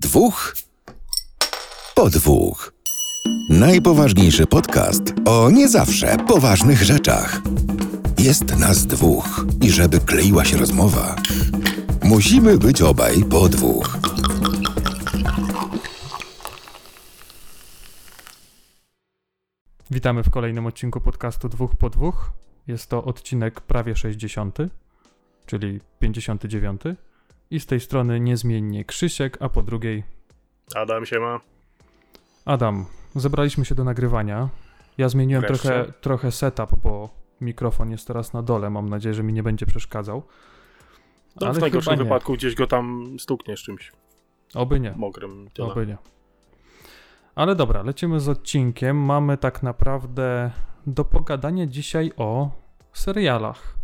Dwóch po dwóch. Najpoważniejszy podcast o nie zawsze poważnych rzeczach. Jest nas dwóch i żeby kleiła się rozmowa, musimy być obaj po dwóch. Witamy w kolejnym odcinku podcastu Dwóch po Dwóch. Jest to odcinek prawie 60, czyli 59. I z tej strony niezmiennie Krzysiek, a po drugiej Adam się ma. Adam. Zebraliśmy się do nagrywania. Ja zmieniłem Wreszcie. trochę, trochę setup, bo mikrofon jest teraz na dole. Mam nadzieję, że mi nie będzie przeszkadzał. No, Ale w najgorszym wypadku gdzieś go tam stukniesz czymś Oby nie. mokrym. Tyle. Oby nie. Ale dobra, lecimy z odcinkiem. Mamy tak naprawdę do pogadania dzisiaj o serialach.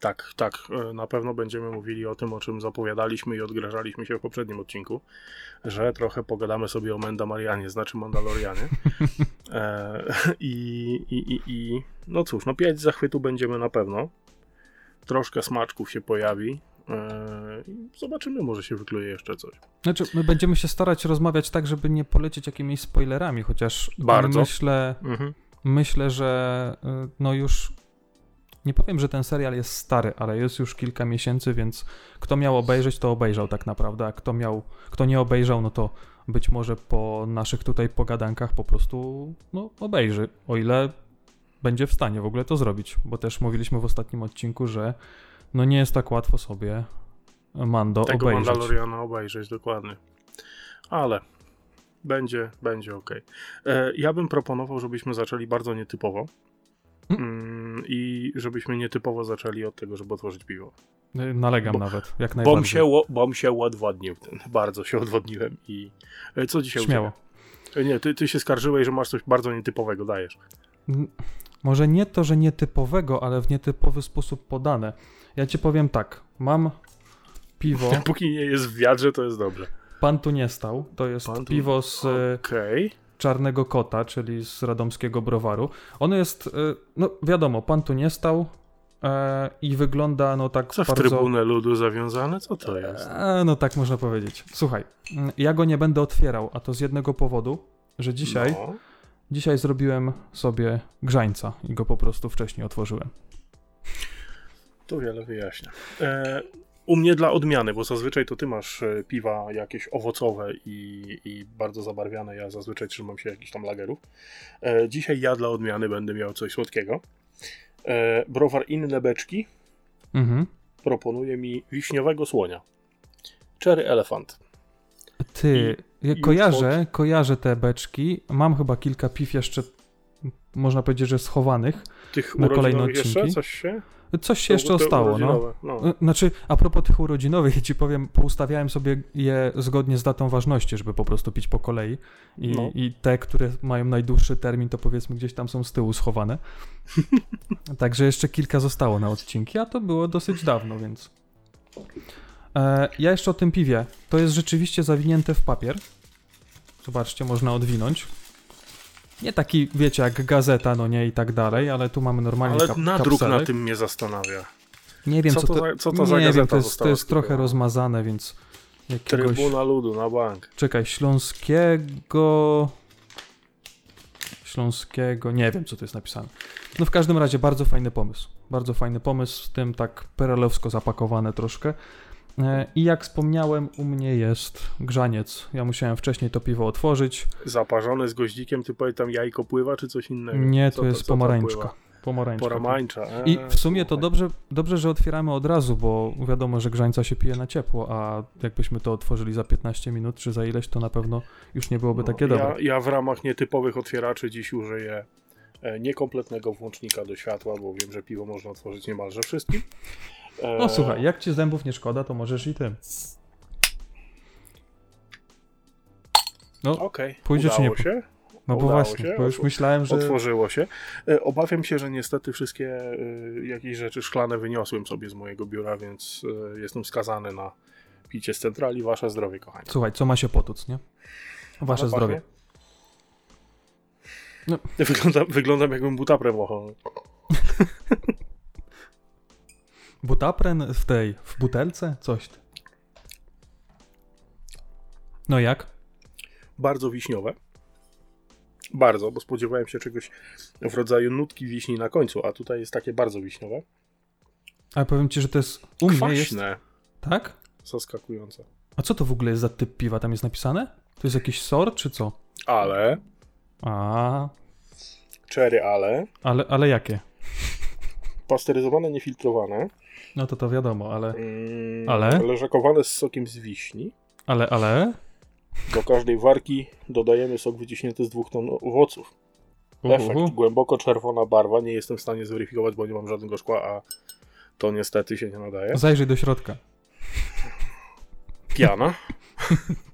Tak, tak. e, Na pewno będziemy mówili o tym, o czym zapowiadaliśmy i odgrażaliśmy się w poprzednim odcinku, że trochę pogadamy sobie o Mandalorianie, znaczy Mandalorianie. e, i, i, i, I no cóż, no pięć zachwytu będziemy na pewno. Troszkę smaczków się pojawi. E, zobaczymy, może się wykluje jeszcze coś. Znaczy, my będziemy się starać rozmawiać tak, żeby nie polecieć jakimiś spoilerami, chociaż Bardzo. myślę, Mhm. myślę, że y, no już nie powiem, że ten serial jest stary, ale jest już kilka miesięcy, więc kto miał obejrzeć, to obejrzał tak naprawdę, a kto miał, kto nie obejrzał, no to być może po naszych tutaj pogadankach po prostu no, obejrzy, o ile będzie w stanie w ogóle to zrobić, bo też mówiliśmy w ostatnim odcinku, że no nie jest tak łatwo sobie Mando Tego obejrzeć. Mandaloriana obejrzeć, dokładnie. Ale będzie, będzie ok. E, ja bym proponował, żebyśmy zaczęli bardzo nietypowo. Mm, I żebyśmy nietypowo zaczęli od tego, żeby otworzyć piwo. Nalegam Bo- nawet, jak Bom najbardziej. się, ło- bom się odwodnił. Ten. Bardzo się odwodniłem. I e, co dzisiaj Śmiało. E, Nie, ty, ty się skarżyłeś, że masz coś bardzo nietypowego, dajesz. Może nie to, że nietypowego, ale w nietypowy sposób podane. Ja ci powiem tak, mam piwo, Póki nie jest w wiadrze, to jest dobrze. pan tu nie stał, to jest tu- piwo z e, Okej. Czarnego Kota, czyli z radomskiego browaru. Ono jest, e, no wiadomo, pan tu nie stał e, i wygląda no tak Co w bardzo... Trybunę Ludu zawiązane? Co to jest? E, no tak można powiedzieć. Słuchaj, mm, ja go nie będę otwierał, a to z jednego powodu, że dzisiaj, No. dzisiaj zrobiłem sobie grzańca i go po prostu wcześniej otworzyłem. To wiele wyjaśnia. E, u mnie dla odmiany, bo zazwyczaj to ty masz e, piwa jakieś owocowe i, i bardzo zabarwiane. Ja zazwyczaj trzymam się jakichś tam lagerów. E, dzisiaj ja dla odmiany będę miał coś słodkiego. E, browar Inne Beczki Mhm. proponuje mi wiśniowego słonia. Cherry Elephant. Ty, ja i kojarzę, kojarzę te beczki. Mam chyba kilka piw jeszcze, można powiedzieć, że schowanych. Tych Na kolejne urodzinowych jeszcze odcinki? coś się? Coś się jeszcze ostało, no. no. Y, Znaczy, a propos tych urodzinowych, ja ci powiem, poustawiałem sobie je zgodnie z datą ważności, żeby po prostu pić po kolei. I, No. i te, które mają najdłuższy termin, to powiedzmy gdzieś tam są z tyłu schowane. Także jeszcze kilka zostało na odcinki, a to było dosyć dawno, więc. E, ja jeszcze o tym piwie. To jest rzeczywiście zawinięte w papier. Zobaczcie, można odwinąć. Nie taki, wiecie, jak gazeta, no nie i tak dalej, ale tu mamy normalnie Ale kap- nadruk na tym mnie zastanawia. Nie wiem, Co co, to za- co to za nie wiem, to jest, to jest trochę rozmazane, więc jakiegoś... Trybuna Ludu na bank. Czekaj, Śląskiego... Śląskiego... Nie wiem, co to jest napisane. No w każdym razie bardzo fajny pomysł. Bardzo fajny pomysł, z tym tak perelowsko zapakowane troszkę. E, I jak wspomniałem, u mnie jest grzaniec. Ja musiałem wcześniej to piwo otworzyć. Zaparzony z goździkiem, ty powiedz tam jajko pływa, czy coś innego? Nie, Co to jest pomarańczka. Pomarańczka. Pomarańcza. I w sumie to dobrze, dobrze, że otwieramy od razu, bo wiadomo, że grzańca się pije na ciepło, a jakbyśmy to otworzyli za 15 minut czy za ileś, to na pewno już nie byłoby takie No, dobre. ja, ja w ramach nietypowych otwieraczy dziś użyję e, niekompletnego włącznika do światła, bo wiem, że piwo można otworzyć niemalże wszystkim. E, No słuchaj, jak ci zębów nie szkoda, to możesz i tym. No, Okej, pójdzie czy udało nie? się. no bo właśnie, się, bo już myślałem, że... Otworzyło się. E, Obawiam się, że niestety wszystkie e, jakieś rzeczy szklane wyniosłem sobie z mojego biura, więc e, jestem skazany na picie z centrali. Wasze zdrowie, kochani. Słuchaj, co ma się potuc, nie? Wasze zdrowie. No. Wyglądam, wyglądam jakbym butaprem machał. Butapren w tej, w butelce? Coś. No jak? Bardzo wiśniowe. Bardzo, bo spodziewałem się czegoś w rodzaju nutki wiśni na końcu, a tutaj jest takie bardzo wiśniowe. Ale powiem ci, że to jest u mnie jest... Tak? zaskakujące. A co to w ogóle jest za typ piwa? Tam jest napisane? To jest jakiś sort, czy co? Ale, A, cherry ale, ale, ale jakie? pasteryzowane, niefiltrowane, No to to wiadomo, ale... mm, Ale? leżakowane z sokiem z wiśni. Ale, ale... Do każdej warki dodajemy sok wyciśnięty z dwóch ton owoców. Efekt, Uhu. głęboko czerwona barwa, nie jestem w stanie zweryfikować, bo nie mam żadnego szkła, a to niestety się nie nadaje. Zajrzyj do środka. Piana.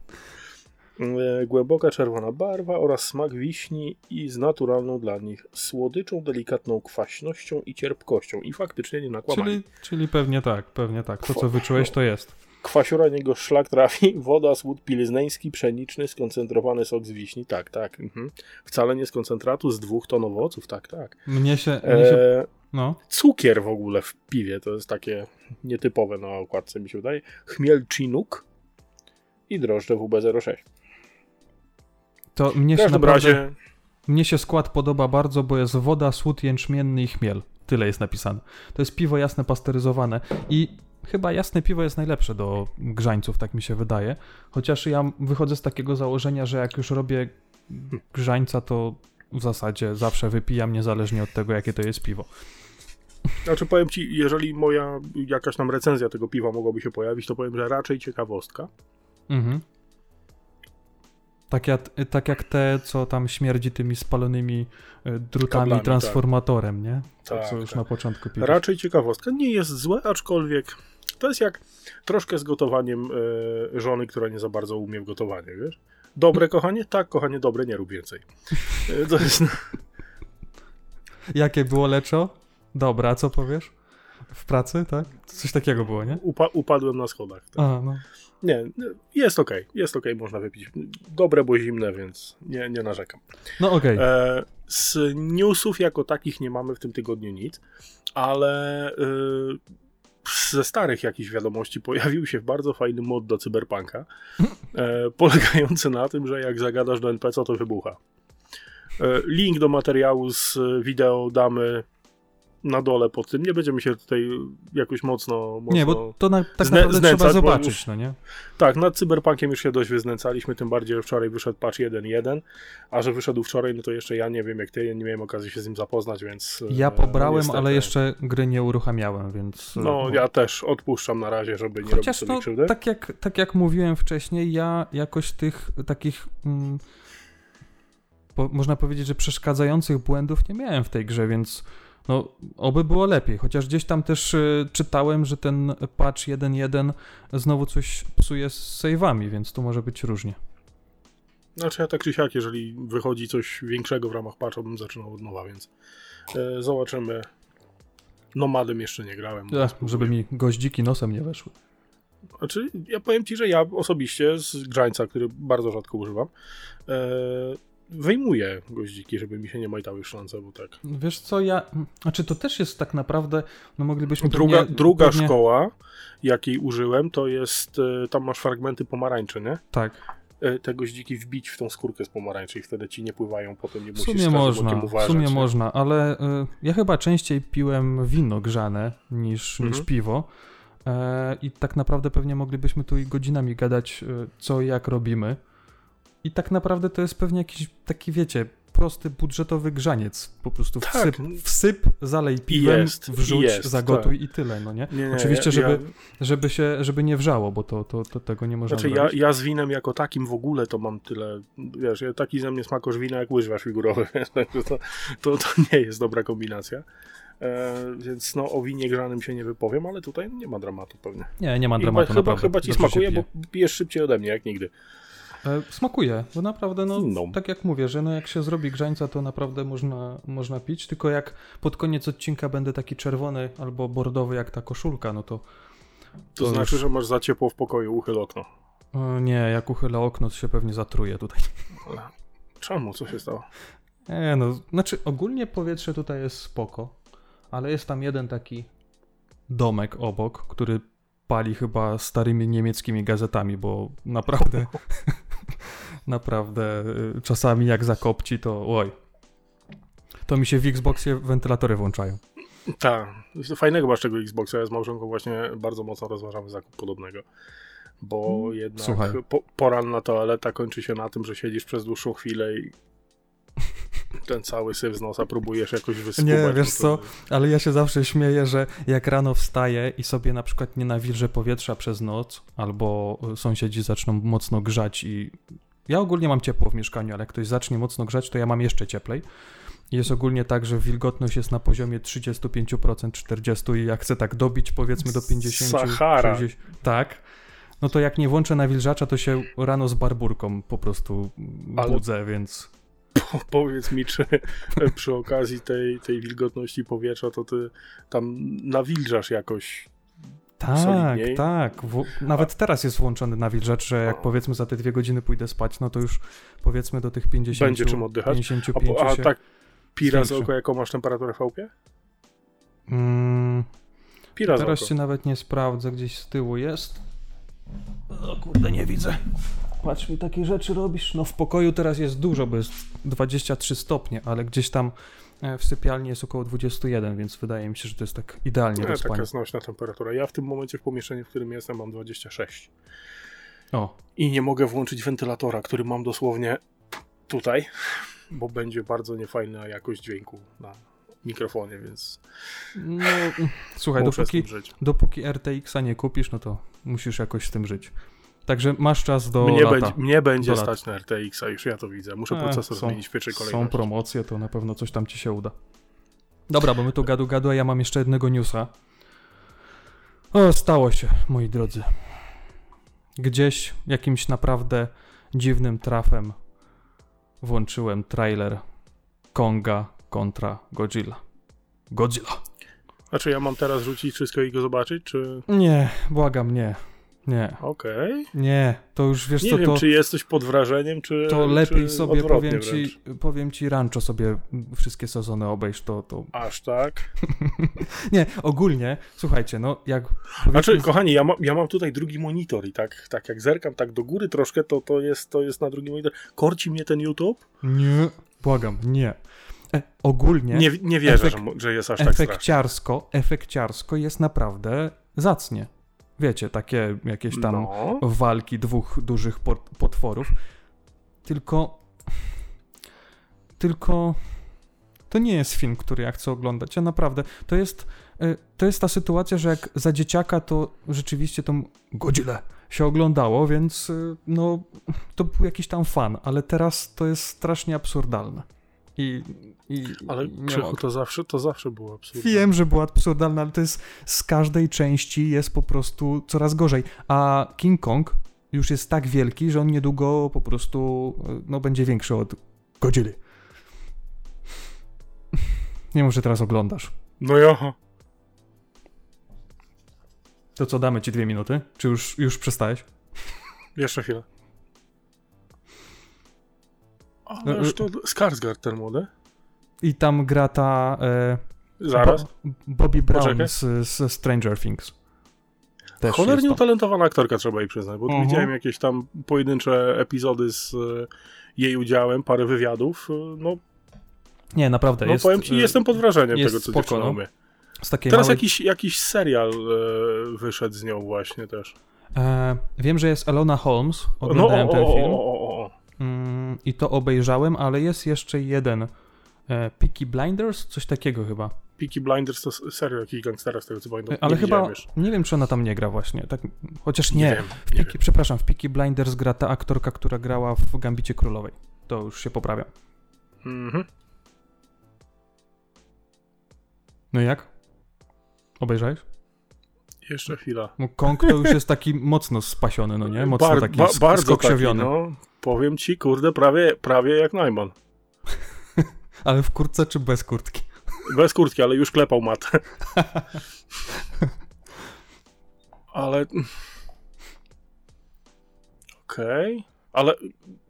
E, Głęboka czerwona barwa oraz smak wiśni i z naturalną dla nich słodyczą, delikatną kwaśnością i cierpkością. I faktycznie nie nakłamali. Czyli, czyli pewnie tak, pewnie tak. To, co wyczułeś, to jest. Kwasiora niego szlak trafi, woda, słód pilzneński, pszeniczny, skoncentrowany sok z wiśni. Tak, tak. Mhm. Wcale nie z koncentratu, z dwóch ton owoców. Tak, tak. Mnie się... Mnie się E, no. cukier w ogóle w piwie, to jest takie nietypowe na okładce mi się wydaje. Chmiel Chinook i drożdże WB06. To mnie W się każdym naprawdę... razie Mnie się skład podoba bardzo, bo jest woda, słód jęczmienny i chmiel. Tyle jest napisane. To jest piwo jasne pasteryzowane i chyba jasne piwo jest najlepsze do grzańców, tak mi się wydaje. Chociaż ja wychodzę z takiego założenia, że jak już robię grzańca, to w zasadzie zawsze wypijam, niezależnie od tego, jakie to jest piwo. Znaczy powiem ci, jeżeli moja jakaś tam recenzja tego piwa mogłaby się pojawić, to powiem, że raczej ciekawostka. Mhm. Tak jak, tak jak te, co tam śmierdzi tymi spalonymi y, drutami, Kablami, transformatorem, nie? To, Tak, co już tak. na początku piwa. Raczej ciekawostka. Nie jest złe, aczkolwiek to jest jak troszkę z gotowaniem e, żony, która nie za bardzo umie w gotowanie, wiesz? Dobre kochanie? Tak, kochanie, dobre, nie rób więcej. E, to jest... Jakie było leczo? Dobra, co powiesz? W pracy, tak? Coś takiego było, nie? Upa- upadłem na schodach. Tak. A, no. Nie, jest okej, jest okej, można wypić. Dobre, bo zimne, więc nie, nie narzekam. No okej. E, z newsów jako takich nie mamy w tym tygodniu nic, ale e, ze starych jakichś wiadomości pojawił się bardzo fajny mod do Cyberpunka, e, polegający na tym, że jak zagadasz do NPC, to wybucha. E, link do materiału z wideo damy na dole pod tym. Nie będziemy się tutaj jakoś mocno. mocno... Nie, bo to na, tak Zne- naprawdę znęcać, trzeba zobaczyć, no nie? Tak, nad Cyberpunkiem już się dość wyznęcaliśmy, tym bardziej, że wczoraj wyszedł patch 1.1, a że wyszedł wczoraj, no to jeszcze ja nie wiem jak ty, nie miałem okazji się z nim zapoznać, więc... Ja e, pobrałem, niestety. ale jeszcze gry nie uruchamiałem, więc... No, ja też odpuszczam na razie, żeby nie Chociaż robić sobie no, krzywdy. tak jak, tak jak mówiłem wcześniej, ja jakoś tych takich... Mm, po, można powiedzieć, że przeszkadzających błędów nie miałem w tej grze, więc no, oby było lepiej. Chociaż gdzieś tam też y, czytałem, że ten patch 1.1 znowu coś psuje z save'ami, więc tu może być różnie. Znaczy ja tak czy siak, jeżeli wychodzi coś większego w ramach patcha, bym zaczynał od nowa, więc e, zobaczymy. Nomadem jeszcze nie grałem. Ech, żeby mi goździki nosem nie weszły. Znaczy, ja powiem ci, że ja osobiście z grzańca, który bardzo rzadko używam, e, wyjmuję goździki, żeby mi się nie majtały szlance, bo tak. Wiesz co, ja... Znaczy to też jest tak naprawdę, no moglibyśmy Druga, pewnie, druga pewnie, szkoła, jakiej użyłem, to jest, e, tam masz fragmenty pomarańczy, nie? Tak, E, Te goździki wbić w tą skórkę z pomarańczy i wtedy ci nie pływają, potem nie w musisz sumie z każdym można, okiem w uważać. sumie nie? można, ale y, ja chyba częściej piłem wino grzane niż, niż Mhm. piwo e, i tak naprawdę pewnie moglibyśmy tu i godzinami gadać, co i jak robimy i tak naprawdę to jest pewnie jakiś taki, wiecie, prosty, budżetowy grzaniec, po prostu Tak. wsyp, wsyp zalej piwem, Jest, wrzuć, jest, zagotuj i tyle, no nie? Nie, nie, Oczywiście, ja, żeby, żeby się, żeby nie wrzało, bo to, to, to tego nie można Znaczy ja, ja z winem jako takim w ogóle to mam tyle, wiesz, taki ze mnie smakosz wina jak łyżwiarz figurowy, to, to, to nie jest dobra kombinacja. E, więc no o winie grzanym się nie wypowiem, ale tutaj nie ma dramatu pewnie. Nie, nie ma I dramatu, chyba, chyba ci Dobrze smakuje, bo pijesz szybciej ode mnie, jak nigdy. E, Smakuje, bo naprawdę, no, No. tak jak mówię, że no jak się zrobi grzańca, to naprawdę można, można pić, tylko jak pod koniec odcinka będę taki czerwony albo bordowy jak ta koszulka, no to... To, To znaczy, już- że masz za ciepło w pokoju, uchyl okno. Nie, jak uchylę okno, to się pewnie zatruje tutaj. Czemu? Co się stało? Nie, no, znaczy ogólnie powietrze tutaj jest spoko, ale jest tam jeden taki domek obok, który pali chyba starymi niemieckimi gazetami, bo naprawdę Naprawdę, y, czasami jak zakopci, to oj. To mi się w Xboxie wentylatory włączają. Tak, fajnego masz tego Xboxa, ja z małżonką właśnie bardzo mocno rozważamy zakup podobnego. Bo jednak słuchaj. po, poranna toaleta kończy się na tym, że siedzisz przez dłuższą chwilę i ten cały syf z nosa próbujesz jakoś wyskubać. Nie, no wiesz to- Ale ja się zawsze śmieję, że jak rano wstaję i sobie na przykład nie nawilżę powietrza przez noc, albo sąsiedzi zaczną mocno grzać i ja ogólnie mam ciepło w mieszkaniu, ale jak ktoś zacznie mocno grzać, to ja mam jeszcze cieplej. Jest ogólnie tak, że wilgotność jest na poziomie 35%, 40% i jak chcę tak dobić powiedzmy do 50, Sahara. 60, tak, no to jak nie włączę nawilżacza, to się rano z barburką po prostu Ale- budzę, więc... Po, powiedz mi, czy przy okazji tej, tej wilgotności powietrza to ty tam nawilżasz jakoś. Tak, solidniej. tak. W, nawet teraz jest włączony nawilżacz, że jak powiedzmy za te dwie godziny pójdę spać, no to już powiedzmy do tych 50. Będzie czym oddychać? 55 A, a tak pira z oko, jaką masz temperaturę w chałupie? Mm, Pira teraz się nawet nie sprawdzę, gdzieś z tyłu jest. O kurde, nie widzę. Patrz mi takie rzeczy robisz. No w pokoju teraz jest dużo, bo jest 23 stopnie, ale gdzieś tam w sypialni jest około 21, więc wydaje mi się, że to jest tak idealnie do spania. taka znośna temperatura. Ja w tym momencie w pomieszczeniu, w którym jestem, mam 26. O, I nie mogę włączyć wentylatora, który mam dosłownie tutaj, bo będzie bardzo niefajna jakość dźwięku na mikrofonie, więc no słuchaj, dopóki, dopóki RTX-a nie kupisz, no to musisz jakoś z tym żyć. Także masz czas do Mnie lata. będzie, mnie będzie Do stać na RTX-a, już ja to widzę. Muszę E, procesor są- zmienić w pierwszej Są kolejności. promocje, to na pewno coś tam ci się uda. Dobra, bo my tu gadu gadu, a ja mam jeszcze jednego newsa. O, stało się, moi drodzy. Gdzieś jakimś naprawdę dziwnym trafem włączyłem trailer Konga kontra Godzilla. Godzilla. Znaczy ja mam teraz rzucić wszystko i go zobaczyć, czy... Nie, błagam, nie. Nie, Okej. nie, to już wiesz Nie co, wiem, to... czy jesteś pod wrażeniem, czy To lepiej czy sobie powiem ci, wręcz. powiem ci rancho sobie wszystkie sezony obejść, to, to... Aż tak? Nie, ogólnie, słuchajcie, no jak... Znaczy, powiedzmy- kochani, ja, ma, ja mam tutaj drugi monitor i tak, tak jak zerkam tak do góry troszkę, to, to, jest, to jest na drugim monitor. Korci mnie ten YouTube? Nie, błagam, nie. E, ogólnie Nie, nie wierzę, Efek- że, że jest aż tak strasznie. efekciarsko, efekciarsko jest naprawdę zacnie. Wiecie, takie jakieś tam No. walki dwóch dużych pot- potworów. Tylko. Tylko. To nie jest film, który ja chcę oglądać. Ja naprawdę. To jest. y, To jest ta sytuacja, że jak za dzieciaka to rzeczywiście tą godzinę się oglądało, więc y, no to był jakiś tam fan, ale teraz to jest strasznie absurdalne. I. i Ale nie Krzychu, to zawsze, to zawsze było absurdalne. Wiem, że była absurdalna, ale to jest z każdej części jest po prostu coraz gorzej. A King Kong już jest tak wielki, że on niedługo po prostu y, no, będzie większy od Godzilla. Nie wiem, że teraz oglądasz. No ja. To co, damy ci dwie minuty? Czy już, już przestałeś? Jeszcze chwilę. No, Ależ y- to Skarsgård ten młody. I tam gra ta e, Zaraz. Bo, Bobby Brown Poczekaj. z, z Stranger Things. Też Cholernie utalentowana aktorka, trzeba jej przyznać, bo tu Mhm. widziałem jakieś tam pojedyncze epizody z e, jej udziałem, parę wywiadów. e, No, Nie, naprawdę no jest. powiem ci, y, jestem pod wrażeniem jest tego, co spoko, dziewczyna no. umie. Teraz małej... jakiś, jakiś serial e, wyszedł z nią właśnie też. e, wiem, że jest Elona Holmes. No, Oglądałem o, ten film. o, o, I to obejrzałem, ale jest jeszcze jeden. E, Peaky Blinders? Coś takiego chyba. Peaky Blinders to s- serial jakiś gangstera, z tego co pamiętam. E, ale nie chyba. jeszcze. Nie wiem, czy ona tam nie gra właśnie. Tak, chociaż Nie, nie. wiem, w nie Peaky, przepraszam, w Peaky Blinders gra ta aktorka, która grała w Gambicie Królowej. To już się poprawia. Mhm. No jak? Obejrzałeś? Jeszcze chwila. No Kong to już jest taki mocno spasiony, no nie? Mocno Bar- taki ba- bardzo taki, skokrzewiony. no. Powiem ci, kurde, prawie, prawie jak Najman. Ale w kurtce czy bez kurtki? Bez kurtki, ale już klepał matę. ale... Okej. Ale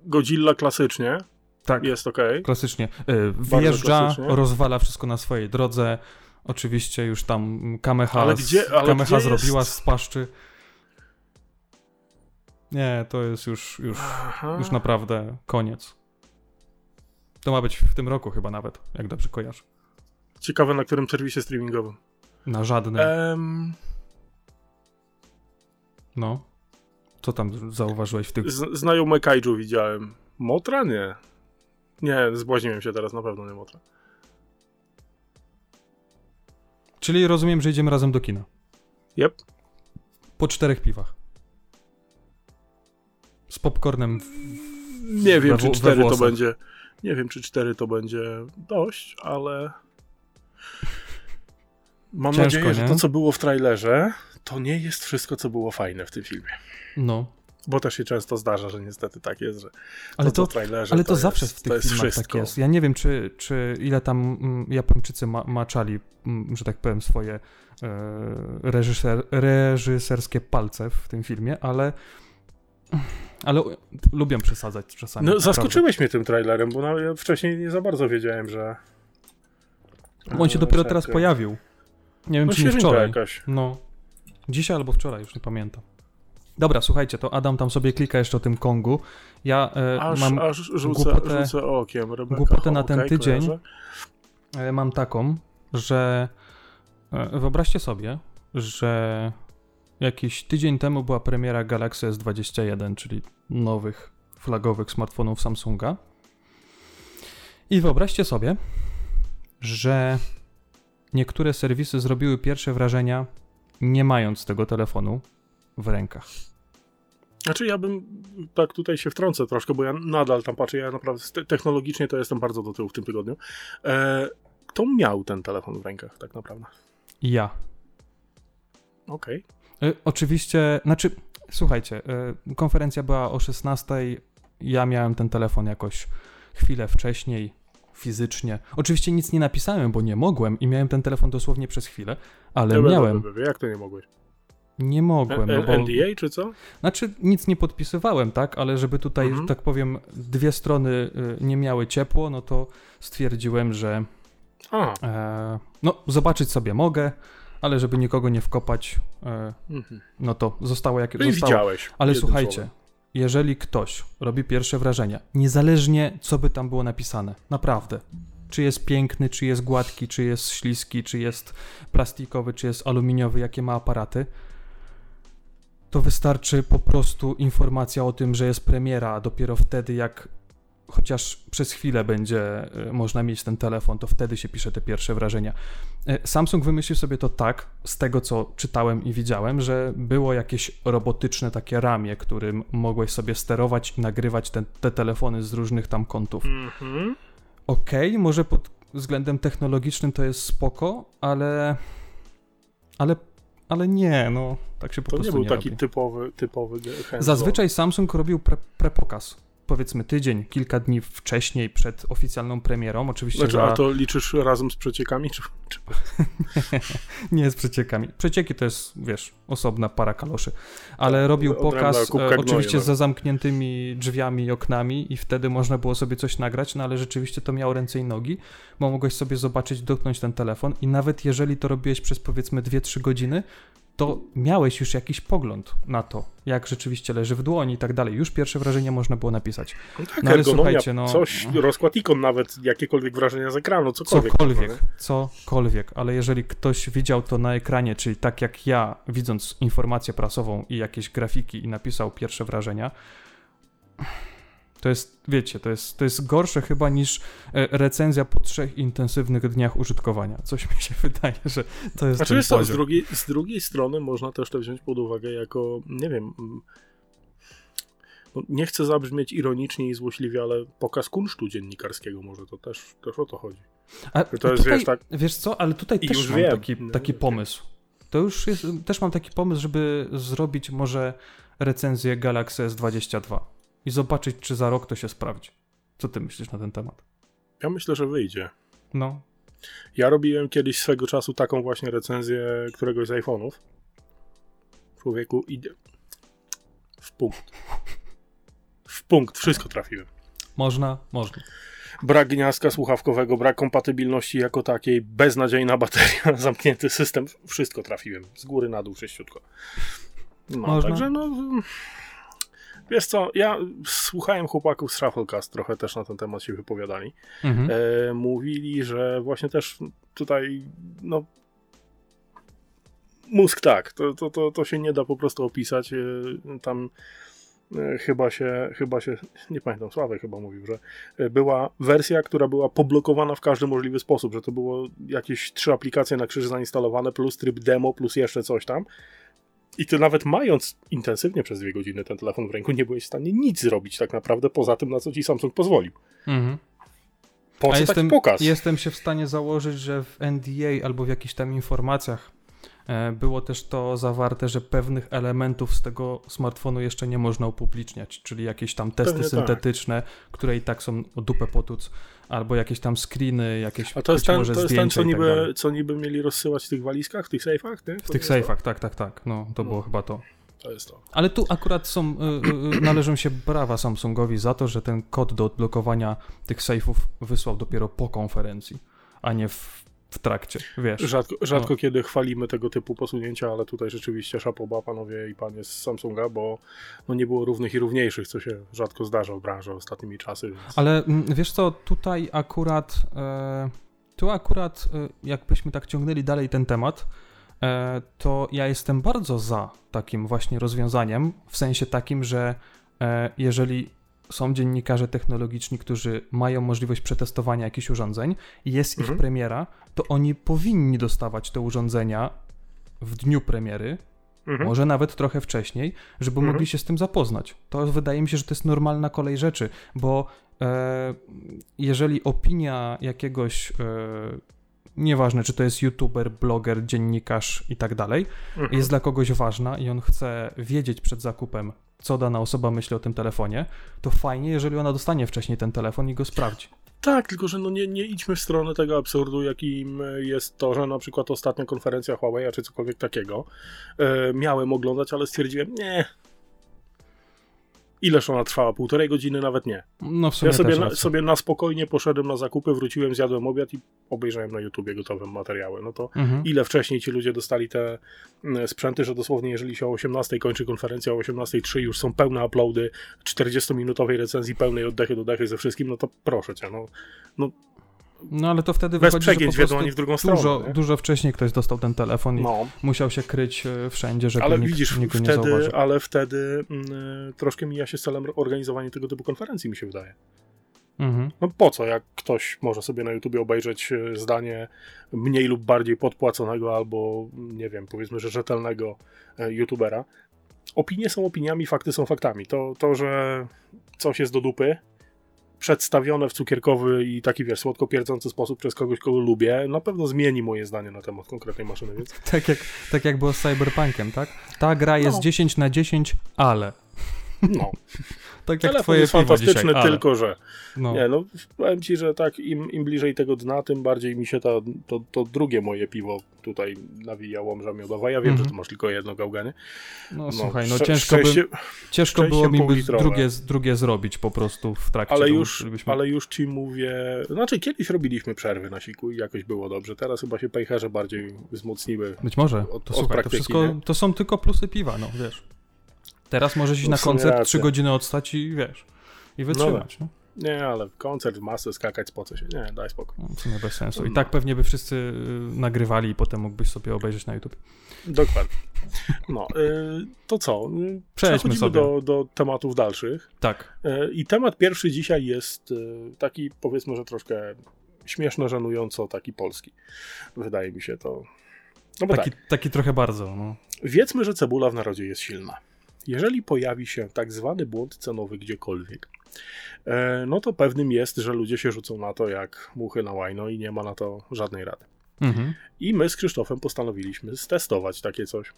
Godzilla klasycznie Tak. jest okej. Klasycznie. Y, Wjeżdża, klasycznie. rozwala wszystko na swojej drodze. Oczywiście już tam Kameha, Ale gdzie- ale Kameha gdzie jest- zrobiła z paszczy. Nie, to jest już, już, Aha. już naprawdę koniec. To ma być w tym roku chyba nawet, jak dobrze kojarzę. Ciekawe na którym serwisie streamingowym. Na żadnym. Em, No. Co tam zauważyłeś w tych... z, znajomy kaiju widziałem. Motra? Nie. Nie, zbłaźniłem się teraz, na pewno nie Motra. Czyli rozumiem, że idziemy razem do kina. Yep. Po czterech piwach. Z popcornem. W... Nie wiem, We czy cztery to będzie. Nie wiem, czy cztery to będzie dość, ale. Mam Ciężko, nadzieję, że nie? to, co było w trailerze, to nie jest wszystko, co było fajne w tym filmie. No. Bo też się często zdarza, że niestety tak jest, że Ale to, to, ale to, jest, zawsze w to tych filmach tak wszystko. jest. Ja nie wiem, czy, czy ile tam mm, Japończycy ma, maczali, mm, że tak powiem, swoje e, reżyser, reżyserskie palce w tym filmie, ale. Ale lubią przesadzać czasami. No, zaskoczyłeś mnie tym trailerem, bo no, ja wcześniej nie za bardzo wiedziałem, że. Bo On się dopiero teraz pojawił. Nie wiem, No czy nie wczoraj. jakaś. No. Dzisiaj albo wczoraj, już nie pamiętam. Dobra, słuchajcie, to Adam tam sobie klika jeszcze o tym Kongu. Ja e, Aż, mam, aż rzucę, głupotę- rzucę okiem. Rebeka, głupotę na ten okej, tydzień. e, mam taką, że e, wyobraźcie sobie, że jakiś tydzień temu była premiera Galaxy S21, czyli nowych flagowych smartfonów Samsunga. I wyobraźcie sobie, że niektóre serwisy zrobiły pierwsze wrażenia, nie mając tego telefonu w rękach. Znaczy ja bym tak tutaj się wtrącę troszkę, bo ja nadal tam patrzę, ja naprawdę te- technologicznie to jestem bardzo do tyłu w tym tygodniu. E, kto miał ten telefon w rękach tak naprawdę? Ja. Okej. Y, oczywiście, znaczy, słuchajcie, y, konferencja była o 16. Ja miałem ten telefon jakoś chwilę wcześniej, fizycznie. Oczywiście nic nie napisałem, bo nie mogłem i miałem ten telefon dosłownie przez chwilę, ale miałem. Jak to nie mogłeś? Nie mogłem, no bo, NDA czy co? Znaczy, nic nie podpisywałem, tak, ale żeby tutaj, Mhm. tak powiem, dwie strony y, nie miały ciepło, no to stwierdziłem, że e, no, zobaczyć sobie mogę, ale żeby nikogo nie wkopać, e, mhm. no to zostało jak no i zostało. widziałeś. Ale słuchajcie, słowem. jeżeli ktoś robi pierwsze wrażenia, niezależnie co by tam było napisane, naprawdę, czy jest piękny, czy jest gładki, czy jest śliski, czy jest plastikowy, czy jest aluminiowy, jakie ma aparaty, to wystarczy po prostu informacja o tym, że jest premiera, a dopiero wtedy, jak chociaż przez chwilę będzie e, można mieć ten telefon, to wtedy się pisze te pierwsze wrażenia. E, Samsung wymyślił sobie to tak, z tego co czytałem i widziałem, że było jakieś robotyczne takie ramię, którym mogłeś sobie sterować i nagrywać te, te telefony z różnych tam kątów. Mhm. Okej, może pod względem technologicznym to jest spoko, ale. Ale. Ale nie, no. Tak się po To nie prostu był nie taki robi. typowy, typowy hands-on. Zazwyczaj Samsung robił pre, prepokaz. Powiedzmy tydzień, kilka dni wcześniej przed oficjalną premierą. Oczywiście Znaczy, za... a to liczysz razem z przeciekami? Czy, czy... nie z przeciekami. Przecieki to jest, wiesz, osobna para kaloszy. Ale Tak, robił pokaz, e, oczywiście nawet. za zamkniętymi drzwiami i oknami i wtedy można było sobie coś nagrać, no ale rzeczywiście to miało ręce i nogi, bo mogłeś sobie zobaczyć, dotknąć ten telefon i nawet jeżeli to robiłeś przez powiedzmy 2-3 godziny, to miałeś już jakiś pogląd na to, jak rzeczywiście leży w dłoni i tak dalej. Już pierwsze wrażenie można było napisać. No tak, No ale słuchajcie, no- coś, rozkład ikon nawet, jakiekolwiek wrażenia z ekranu, cokolwiek. Cokolwiek, można, cokolwiek, ale jeżeli ktoś widział to na ekranie, czyli tak jak ja, widząc informację prasową i jakieś grafiki i napisał pierwsze wrażenia, to jest, wiecie, to jest, to jest gorsze chyba niż e, recenzja po trzech intensywnych dniach użytkowania. Coś mi się wydaje, że to jest Znaczy, co, z drugiej, z drugiej strony można też to wziąć pod uwagę jako, nie wiem, mm, no, nie chcę zabrzmieć ironicznie i złośliwie, ale pokaz kunsztu dziennikarskiego może to też, też o to chodzi. A to jest, tutaj, wiesz, tak- Wiesz co, ale tutaj I też mam wiem. taki, No, taki wiem. pomysł. To już jest, też mam taki pomysł, żeby zrobić może recenzję Galaxy S22 i zobaczyć, czy za rok to się sprawdzi. Co ty myślisz na ten temat? Ja myślę, że wyjdzie. No, Ja robiłem kiedyś swego czasu taką właśnie recenzję któregoś z iPhone'ów. Człowieku, idzie w punkt. W punkt, wszystko trafiłem. można, można. Brak gniazdka słuchawkowego, brak kompatybilności jako takiej, beznadziejna bateria, zamknięty system, wszystko trafiłem. Z góry na dół, sześciutko. No, Można. także no... Wiesz co, ja słuchałem chłopaków z Shufflecast, trochę też na ten temat się wypowiadali. Mhm. E, mówili, że właśnie też tutaj, no, mózg tak, to, to, to, to się nie da po prostu opisać. E, tam e, chyba się, chyba się, nie pamiętam, Sławek chyba mówił, że e, była wersja, która była poblokowana w każdy możliwy sposób, że to było jakieś trzy aplikacje na krzyż zainstalowane, plus tryb demo, plus jeszcze coś tam. I ty nawet mając intensywnie przez dwie godziny ten telefon w ręku, nie byłeś w stanie nic zrobić tak naprawdę poza tym, na co ci Samsung pozwolił. Mhm. Po co A jestem, pokaz? jestem się w stanie założyć, że w NDA albo w jakichś tam informacjach było też to zawarte, że pewnych elementów z tego smartfonu jeszcze nie można upubliczniać, czyli jakieś tam testy Pewnie tak. syntetyczne, które i tak są o dupę potuc, albo jakieś tam screeny, jakieś A to jest ten, może to jest ten co, tak niby, dalej. co niby mieli rozsyłać w tych walizkach, w tych sejfach? Nie? W tych sejfach, tak, tak, tak, no to było No. chyba to. To jest to. Ale tu akurat są, y, y, y, należą się brawa Samsungowi za to, że ten kod do odblokowania tych sejfów wysłał dopiero po konferencji, a nie w, w trakcie, wiesz. Rzadko, rzadko No. kiedy chwalimy tego typu posunięcia, ale tutaj rzeczywiście szapoba panowie i panie z Samsunga, bo no nie było równych i równiejszych, co się rzadko zdarza w branży ostatnimi czasy. Więc... Ale mm, wiesz co, tutaj akurat, e, tu akurat e, jakbyśmy tak ciągnęli dalej ten temat, e, to ja jestem bardzo za takim właśnie rozwiązaniem, w sensie takim, że e, jeżeli są dziennikarze technologiczni, którzy mają możliwość przetestowania jakichś urządzeń jest Mhm. ich premiera, to oni powinni dostawać te urządzenia w dniu premiery, Mhm. może nawet trochę wcześniej, żeby Mhm. mogli się z tym zapoznać. To wydaje mi się, że to jest normalna kolej rzeczy, bo e, jeżeli opinia jakiegoś, e, nieważne czy to jest youtuber, bloger, dziennikarz i tak dalej, Mhm. jest dla kogoś ważna i on chce wiedzieć przed zakupem, co dana osoba myśli o tym telefonie, to fajnie, jeżeli ona dostanie wcześniej ten telefon i go sprawdzi. Tak, tylko że no nie, nie idźmy w stronę tego absurdu, jakim jest to, że na przykład ostatnia konferencja Huawei, czy cokolwiek takiego, e, miałem oglądać, ale stwierdziłem, nie. Ileż ona trwała? Półtorej godziny? Nawet nie. No w sumie Ja sobie na, sobie na spokojnie poszedłem na zakupy, wróciłem, zjadłem obiad i obejrzałem na YouTubie gotowe materiały. No to Mhm. ile wcześniej ci ludzie dostali te mm, sprzęty, że dosłownie jeżeli się o 18 kończy konferencja, o 18.03 już są pełne uploady 40-minutowej recenzji pełnej oddechy do dechy ze wszystkim, no to proszę cię, no, No ale to wtedy bez wychodzi, że po prostu w drugą dużo, stronę. nie? dużo wcześniej ktoś dostał ten telefon i No, musiał się kryć e, wszędzie, żeby ale nikt, widzisz, nikt go nie wtedy, zauważył. ale wtedy mm, troszkę mija się z celem organizowania tego typu konferencji, mi się wydaje. Mhm. No po co, jak ktoś może sobie na YouTubie obejrzeć e, zdanie mniej lub bardziej podpłaconego albo, nie wiem, powiedzmy, że rzetelnego e, YouTubera. Opinie są opiniami, fakty są faktami. To, to że coś jest do dupy, przedstawione w cukierkowy i taki, wiesz, słodko pierdzący sposób przez kogoś, kogo lubię, na pewno zmieni moje zdanie na temat konkretnej maszyny, więc Tak, jak, tak jak było z Cyberpunkiem, tak? Ta gra jest No. 10 na 10, ale. No. Tak jak Telefon jest fantastyczny, dzisiaj, ale. tylko że. No. Nie, no powiem ci, że tak, im, im bliżej tego dna, tym bardziej mi się ta, to, to drugie moje piwo tutaj nawija łomża miodowa. Ja wiem, Mhm. że tu masz tylko jedno gałganie. no słuchaj, no ciężko, by, ciężko było mi by drugie, drugie zrobić po prostu w trakcie. ale to już, ale już ci mówię, znaczy kiedyś robiliśmy przerwy na siku i jakoś było dobrze. Teraz chyba się pejherze bardziej wzmocniły. Być może. od- to od słuchaj, to praktyki, wszystko, nie? to są tylko plusy piwa, no wiesz. Teraz możesz iść No na koncert, trzy godziny odstać i wiesz. I wytrzymać, no. Nie, ale koncert w masę, skakać, spocę się. Nie, daj spokój. no. W sumie bez sensu. I No. tak pewnie by wszyscy y, nagrywali i potem mógłbyś sobie obejrzeć na YouTube. Dokładnie. No, y, to co? Y, Przejdźmy sobie. do, do tematów dalszych. Tak. E, I temat pierwszy dzisiaj jest taki, powiedzmy, że troszkę śmieszno, żenująco taki polski. Wydaje mi się to. No Taki, tak, taki trochę bardzo, no. wiedzmy, że cebula w narodzie jest silna. Jeżeli pojawi się tak zwany błąd cenowy gdziekolwiek, e, no to pewnym jest, że ludzie się rzucą na to jak muchy na łajno i nie ma na to żadnej rady. Mhm. I my z Krzysztofem postanowiliśmy stestować takie coś.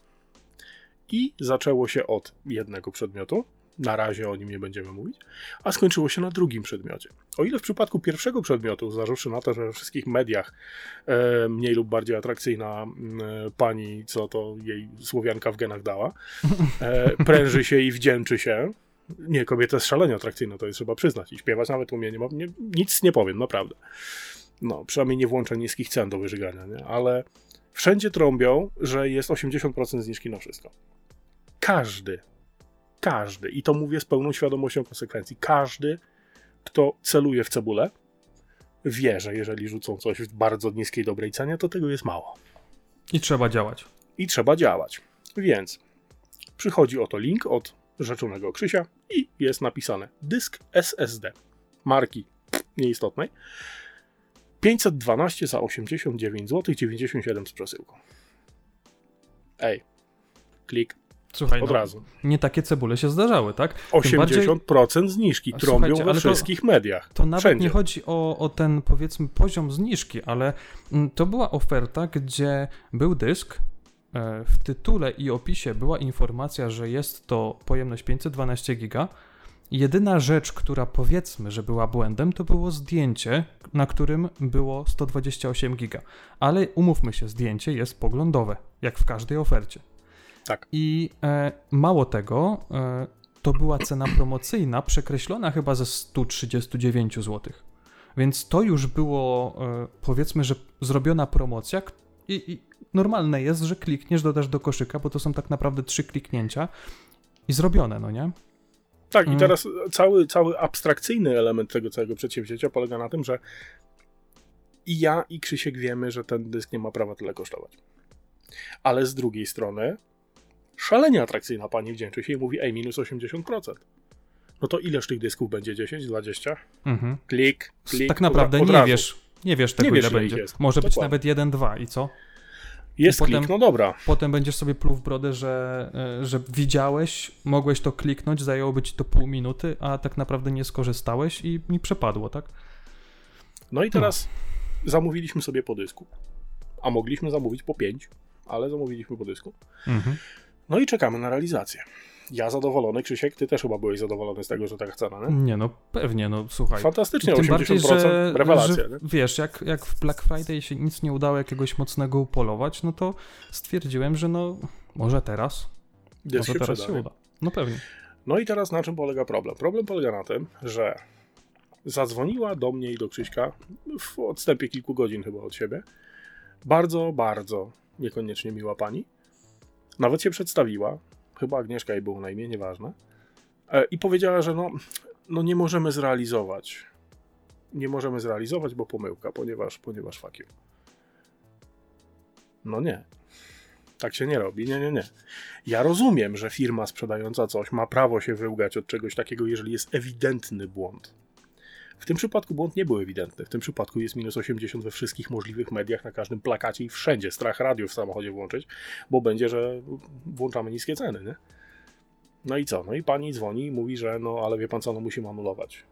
I zaczęło się od jednego przedmiotu. Na razie o nim nie będziemy mówić, a skończyło się na drugim przedmiocie. O ile w przypadku pierwszego przedmiotu, zważywszy na to, że we wszystkich mediach e, mniej lub bardziej atrakcyjna e, pani, co to jej Słowianka w genach dała, e, pręży się i wdzięczy się. Nie, kobieta jest szalenie atrakcyjna, to jest trzeba przyznać. I śpiewać nawet umie, nie, ma- nie, nic nie powiem, naprawdę. No, przynajmniej nie włączę niskich cen do wyżygania, nie? Ale wszędzie trąbią, że jest 80% zniżki na wszystko. Każdy, każdy, i to mówię z pełną świadomością konsekwencji, każdy, kto celuje w cebulę, wie, że jeżeli rzucą coś w bardzo niskiej, dobrej cenie, to tego jest mało. I trzeba działać. I trzeba działać. Więc przychodzi oto link od rzeczonego Krzysia i jest napisane dysk SSD marki nieistotnej 512 za 89 zł 97 z przesyłką. Ej, klik Słuchaj, od no, razu. nie takie cebule się zdarzały, tak? 80% zniżki A trąbią we ale to- wszystkich mediach. To nawet Wszędzie. nie chodzi o, o ten, powiedzmy, poziom zniżki, ale mm, to była oferta, gdzie był dysk. e, W tytule i opisie była informacja, że jest to pojemność 512 giga. Jedyna rzecz, która powiedzmy, że była błędem, to było zdjęcie, na którym było 128 giga. Ale umówmy się, zdjęcie jest poglądowe, jak w każdej ofercie. Tak. I e, mało tego, e, to była cena promocyjna, przekreślona chyba ze 139 zł. Więc to już było, e, powiedzmy, że zrobiona promocja. I, I normalne jest, że klikniesz, dodasz do koszyka, bo to są tak naprawdę trzy kliknięcia i zrobione, no nie? Tak, i Mm. teraz cały, cały abstrakcyjny element tego całego przedsięwzięcia polega na tym, że i ja, i Krzysiek wiemy, że ten dysk nie ma prawa tyle kosztować. Ale z drugiej strony, szalenie atrakcyjna pani wdzięczy się i mówi, ej, minus 80%. No to ileż tych dysków będzie? 10, 20? Mhm. Klik, klik. tak naprawdę nie wiesz, nie wiesz tego, Nie wiesz, ile będzie. jest. Może być Dokładnie. nawet 1, 2 i co? Jest i potem- klik, no dobra. Potem będziesz sobie pluł w brodę, że, e, że widziałeś, mogłeś to kliknąć, zajęłoby ci to pół minuty, a tak naprawdę nie skorzystałeś i mi przepadło, tak? No i teraz zamówiliśmy sobie po dysku. A mogliśmy zamówić po 5, ale zamówiliśmy po dysku. Mhm. No i czekamy na realizację. Ja zadowolony, Krzysiek, ty też chyba byłeś zadowolony z tego, że taka cena, nie? Nie, no pewnie, no słuchaj. Fantastycznie, Tym 80% bardziej, że, rewelacja, że nie? wiesz, jak, jak w Black Friday się nic nie udało jakiegoś mocnego upolować, no to stwierdziłem, że no może teraz, Dysk może się teraz przyda, się uda. No pewnie. No i teraz na czym polega problem? Problem polega na tym, że zadzwoniła do mnie i do Krzyśka w odstępie kilku godzin chyba od siebie. Bardzo, bardzo niekoniecznie miła pani. Nawet się przedstawiła. Chyba Agnieszka jej było na imię, nieważne. E, I powiedziała, że no, no nie możemy zrealizować. Nie możemy zrealizować, bo pomyłka, ponieważ, ponieważ fuck you. No nie. Tak się nie robi. Nie, nie, nie. Ja rozumiem, że firma sprzedająca coś ma prawo się wyłgać od czegoś takiego, jeżeli jest ewidentny błąd. W tym przypadku błąd nie był ewidentny. W tym przypadku jest minus 80 we wszystkich możliwych mediach, na każdym plakacie i wszędzie. Strach radio w samochodzie włączyć, bo będzie, że włączamy niskie ceny, nie? No i co? No i pani dzwoni i mówi, że no ale wie pan co, no musimy anulować.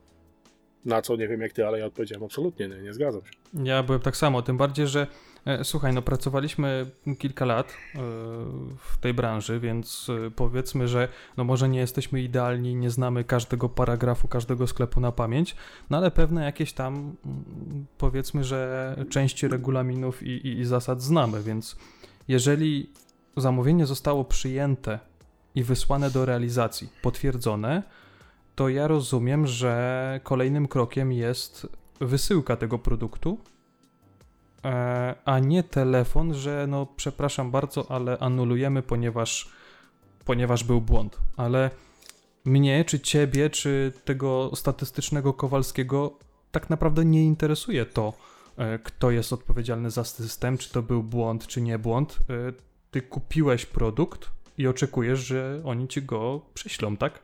Na co nie wiem jak ty, ale ja odpowiedziałem absolutnie nie, nie zgadzam się. Ja byłem tak samo, tym bardziej, że słuchaj, no pracowaliśmy kilka lat e, w tej branży, więc e, powiedzmy, że no może nie jesteśmy idealni, nie znamy każdego paragrafu, każdego sklepu na pamięć, no ale pewne jakieś tam mm, powiedzmy, że części regulaminów i, i, i zasad znamy, więc jeżeli zamówienie zostało przyjęte i wysłane do realizacji, potwierdzone, to ja rozumiem, że kolejnym krokiem jest wysyłka tego produktu, e, a nie telefon, że no przepraszam bardzo, ale anulujemy, ponieważ, ponieważ był błąd. Ale mnie, czy ciebie, czy tego statystycznego Kowalskiego tak naprawdę nie interesuje to, e, kto jest odpowiedzialny za system, czy to był błąd, czy nie błąd. E, Ty kupiłeś produkt i oczekujesz, że oni ci go przyślą, tak?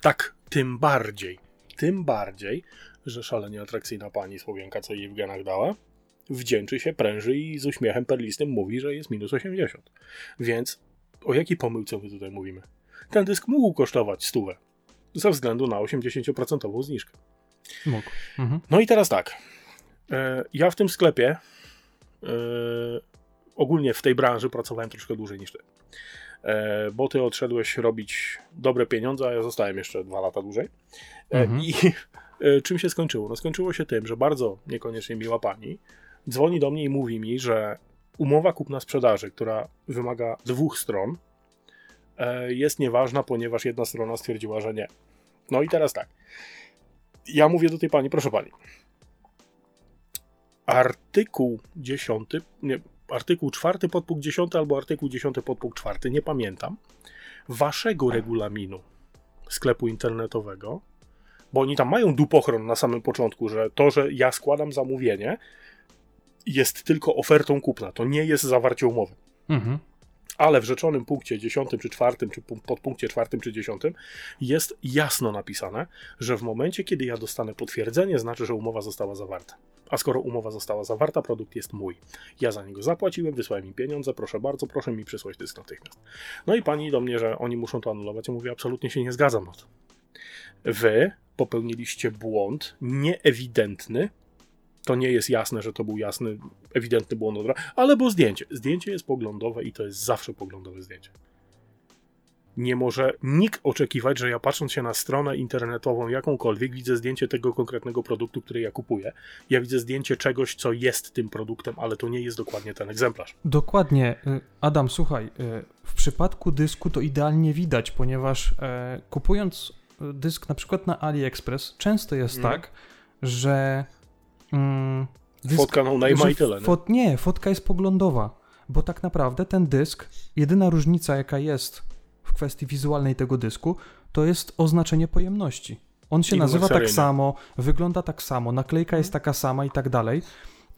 Tak, tym bardziej. Tym bardziej, że szalenie atrakcyjna pani Słowienka, co jej w genach dała, wdzięczy się, pręży i z uśmiechem perlistym mówi, że jest minus 80. Więc o jakiej pomyłce my tutaj mówimy? Ten dysk mógł kosztować stówę ze względu na 80% zniżkę. Mógł. Mhm. No i teraz tak. E, Ja w tym sklepie, e, ogólnie w tej branży pracowałem troszkę dłużej niż ty. E, Bo ty odszedłeś robić dobre pieniądze, a ja zostałem jeszcze dwa lata dłużej. Mhm. I czym się skończyło? No skończyło się tym, że bardzo niekoniecznie miła pani dzwoni do mnie i mówi mi, że umowa kupna-sprzedaży, która wymaga dwóch stron, e, jest nieważna, ponieważ jedna strona stwierdziła, że nie. No i teraz tak. Ja mówię do tej pani, proszę pani. Artykuł 10, nie, artykuł 4 podpunkt 10 albo artykuł 10 podpunkt 4, nie pamiętam, waszego regulaminu sklepu internetowego, bo oni tam mają dupochron na samym początku, że to, że ja składam zamówienie, jest tylko ofertą kupna, to nie jest zawarcie umowy. Mhm. Ale w rzeczonym punkcie 10 czy 4, czy podpunkcie 4 czy 10 jest jasno napisane, że w momencie, kiedy ja dostanę potwierdzenie, znaczy, że umowa została zawarta. A skoro umowa została zawarta, produkt jest mój. Ja za niego zapłaciłem, wysłałem im pieniądze, proszę bardzo, proszę mi przysłać dysk natychmiast. No i pani do mnie, że oni muszą to anulować. Ja mówię, absolutnie się nie zgadzam na to. Wy popełniliście błąd nieewidentny, to nie jest jasne, że to był jasny, ewidentny błąd, ale bo zdjęcie. Zdjęcie jest poglądowe i to jest zawsze poglądowe zdjęcie. Nie może nikt oczekiwać, że ja patrząc się na stronę internetową jakąkolwiek, widzę zdjęcie tego konkretnego produktu, który ja kupuję. Ja widzę zdjęcie czegoś, co jest tym produktem, ale to nie jest dokładnie ten egzemplarz. Dokładnie. Y, Adam, słuchaj, y, w przypadku dysku to idealnie widać, ponieważ e, kupując y, dysk na przykład na AliExpress, często jest mm. tak, że Mm, dysk, Fotka no najma i tyle. Fot, nie, fotka jest poglądowa, bo tak naprawdę ten dysk, jedyna różnica jaka jest w kwestii wizualnej tego dysku, to jest oznaczenie pojemności. On się I nazywa tak samo, wygląda tak samo, naklejka jest taka sama i tak dalej.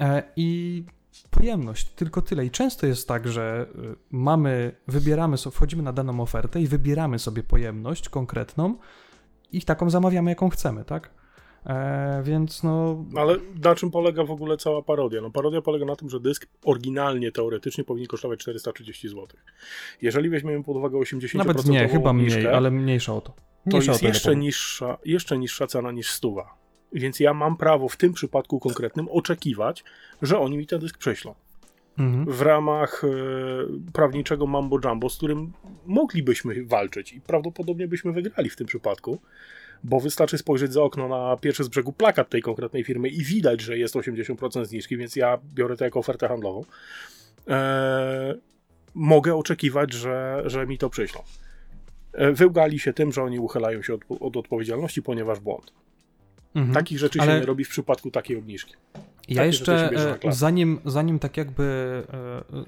E, I pojemność, tylko tyle. I często jest tak, że y, mamy, wybieramy sobie, wchodzimy na daną ofertę i wybieramy sobie pojemność konkretną i taką zamawiamy, jaką chcemy, tak? E, więc no. Ale na czym polega w ogóle cała parodia? No, parodia polega na tym, że dysk oryginalnie, teoretycznie powinien kosztować 430 zł. Jeżeli weźmiemy pod uwagę 80% Nawet nie, chyba mniej, ale mniejsza o to. Mniejsza to jest jeszcze niższa, jeszcze niższa cena niż stuwa. Więc ja mam prawo w tym przypadku konkretnym oczekiwać, że oni mi ten dysk prześlą. Mhm. W ramach e, prawniczego mambo jumbo, z którym moglibyśmy walczyć i prawdopodobnie byśmy wygrali w tym przypadku bo wystarczy spojrzeć za okno na pierwszy z brzegu plakat tej konkretnej firmy i widać, że jest 80% zniżki, więc ja biorę to jako ofertę handlową. Eee, mogę oczekiwać, że, że mi to przyślą. Eee, wyłgali się tym, że oni uchylają się od, od odpowiedzialności, ponieważ błąd. Mhm. Takich rzeczy Ale... się nie robi w przypadku takiej obniżki. Ja Takie jeszcze, e, zanim, zanim tak jakby e,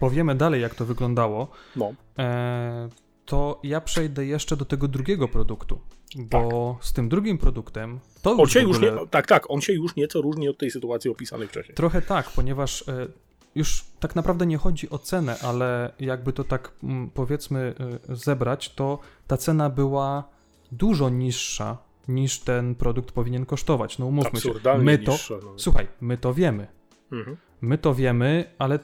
powiemy dalej, jak to wyglądało, no. e, to ja przejdę jeszcze do tego drugiego produktu, bo tak. z tym drugim produktem to on się już nie, Tak, tak, on się już nieco różni od tej sytuacji opisanej wcześniej. Trochę tak, ponieważ e, już tak naprawdę nie chodzi o cenę, ale jakby to tak mm, powiedzmy e, zebrać, to ta cena była dużo niższa niż ten produkt powinien kosztować. No umówmy się. My to, niższa, no. Słuchaj, my to wiemy. Mhm. My to wiemy, ale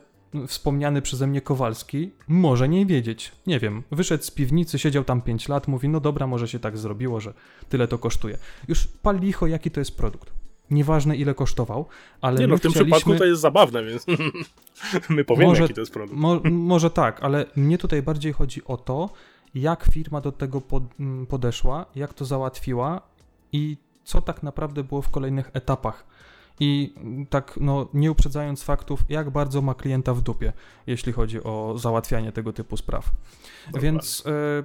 wspomniany przeze mnie Kowalski może nie wiedzieć. Nie wiem, wyszedł z piwnicy, siedział tam 5 lat, mówi, no dobra, może się tak zrobiło, że tyle to kosztuje. Już pal licho, jaki to jest produkt. Nieważne ile kosztował, ale. Nie, no w tym chcieliśmy... przypadku to jest zabawne, więc my powiemy, może, jaki to jest produkt. Mo może tak, ale mnie tutaj bardziej chodzi o to, jak firma do tego pod podeszła, jak to załatwiła i co tak naprawdę było w kolejnych etapach i tak no, nie uprzedzając faktów, jak bardzo ma klienta w dupie, jeśli chodzi o załatwianie tego typu spraw. Dokładnie. Więc y,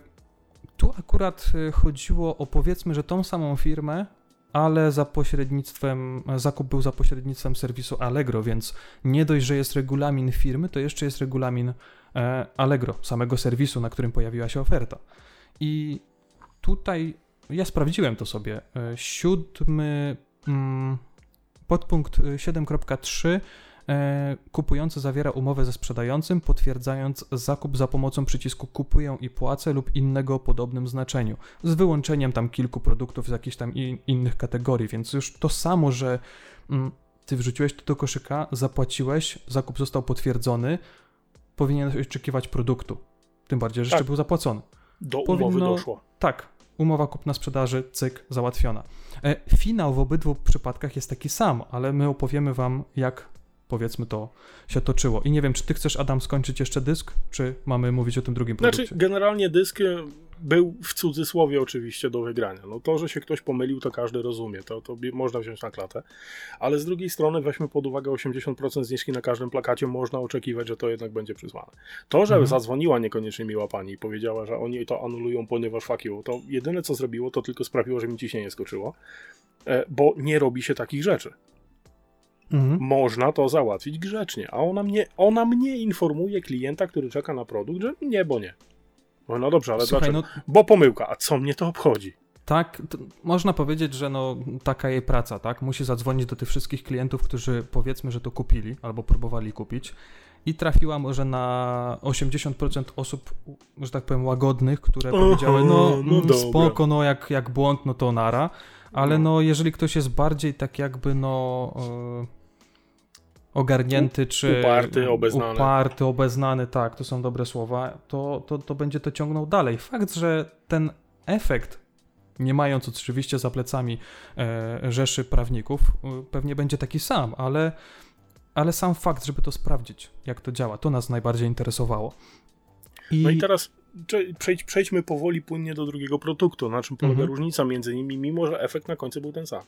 tu akurat e, chodziło o powiedzmy, że tą samą firmę, ale za pośrednictwem, zakup był za pośrednictwem serwisu Allegro, więc nie dość, że jest regulamin firmy, to jeszcze jest regulamin e, Allegro, samego serwisu, na którym pojawiła się oferta. I tutaj ja sprawdziłem to sobie. Siódmy. Mm, Podpunkt 7.3 y, e, kupujący zawiera umowę ze sprzedającym, potwierdzając zakup za pomocą przycisku kupuję i płacę lub innego o podobnym znaczeniu, z wyłączeniem tam kilku produktów z jakichś tam innych kategorii, więc już to samo, że mm, ty wrzuciłeś to do koszyka, zapłaciłeś, zakup został potwierdzony, powinieneś oczekiwać produktu. Tym bardziej, że tak. jeszcze był zapłacony. Do Powinno, umowy doszło. Tak, umowa kupna-sprzedaży, cyk, załatwiona. E, finał w obydwu przypadkach jest taki sam, ale my opowiemy wam, jak powiedzmy to się toczyło. I nie wiem, czy ty chcesz, Adam, skończyć jeszcze dysk, czy mamy mówić o tym drugim produkcie? Znaczy, generalnie dysk był w cudzysłowie oczywiście do wygrania. No to, że się ktoś pomylił, to każdy rozumie, to, to można wziąć na klatę, ale z drugiej strony weźmy pod uwagę 80% zniżki na każdym plakacie, można oczekiwać, że to jednak będzie przyzwane. To, że mhm. zadzwoniła niekoniecznie miła pani i powiedziała, że oni to anulują, ponieważ fuck you, to jedyne co zrobiło, to tylko sprawiło, że mi ciśnienie skoczyło, e, bo nie robi się takich rzeczy. Mhm. Można to załatwić grzecznie, a ona mnie, ona mnie informuje klienta, który czeka na produkt, że nie, bo nie. No, no dobrze, ale Słuchaj, dlaczego? no Bo pomyłka, a co mnie to obchodzi? tak, można powiedzieć, że no taka jej praca, tak? Musi zadzwonić do tych wszystkich klientów, którzy powiedzmy, że to kupili albo próbowali kupić i trafiła może na 80% osób, że tak powiem, łagodnych, które Aha, powiedziały, no, no mm, dobra. spoko, no jak, jak błąd, no to nara, ale no jeżeli ktoś jest bardziej tak jakby no e, ogarnięty, czy Uparty, obeznany. uparty, obeznany, tak, to są dobre słowa, to, to, to będzie to ciągnął dalej. Fakt, że ten efekt nie mając oczywiście za plecami e, rzeszy prawników, e, pewnie będzie taki sam, ale, ale sam fakt, żeby to sprawdzić, jak to działa, to nas najbardziej interesowało. No i teraz przejdź, przejdźmy powoli płynnie do drugiego produktu. Na czym polega Mhm. różnica między nimi, mimo że efekt na końcu był ten sam.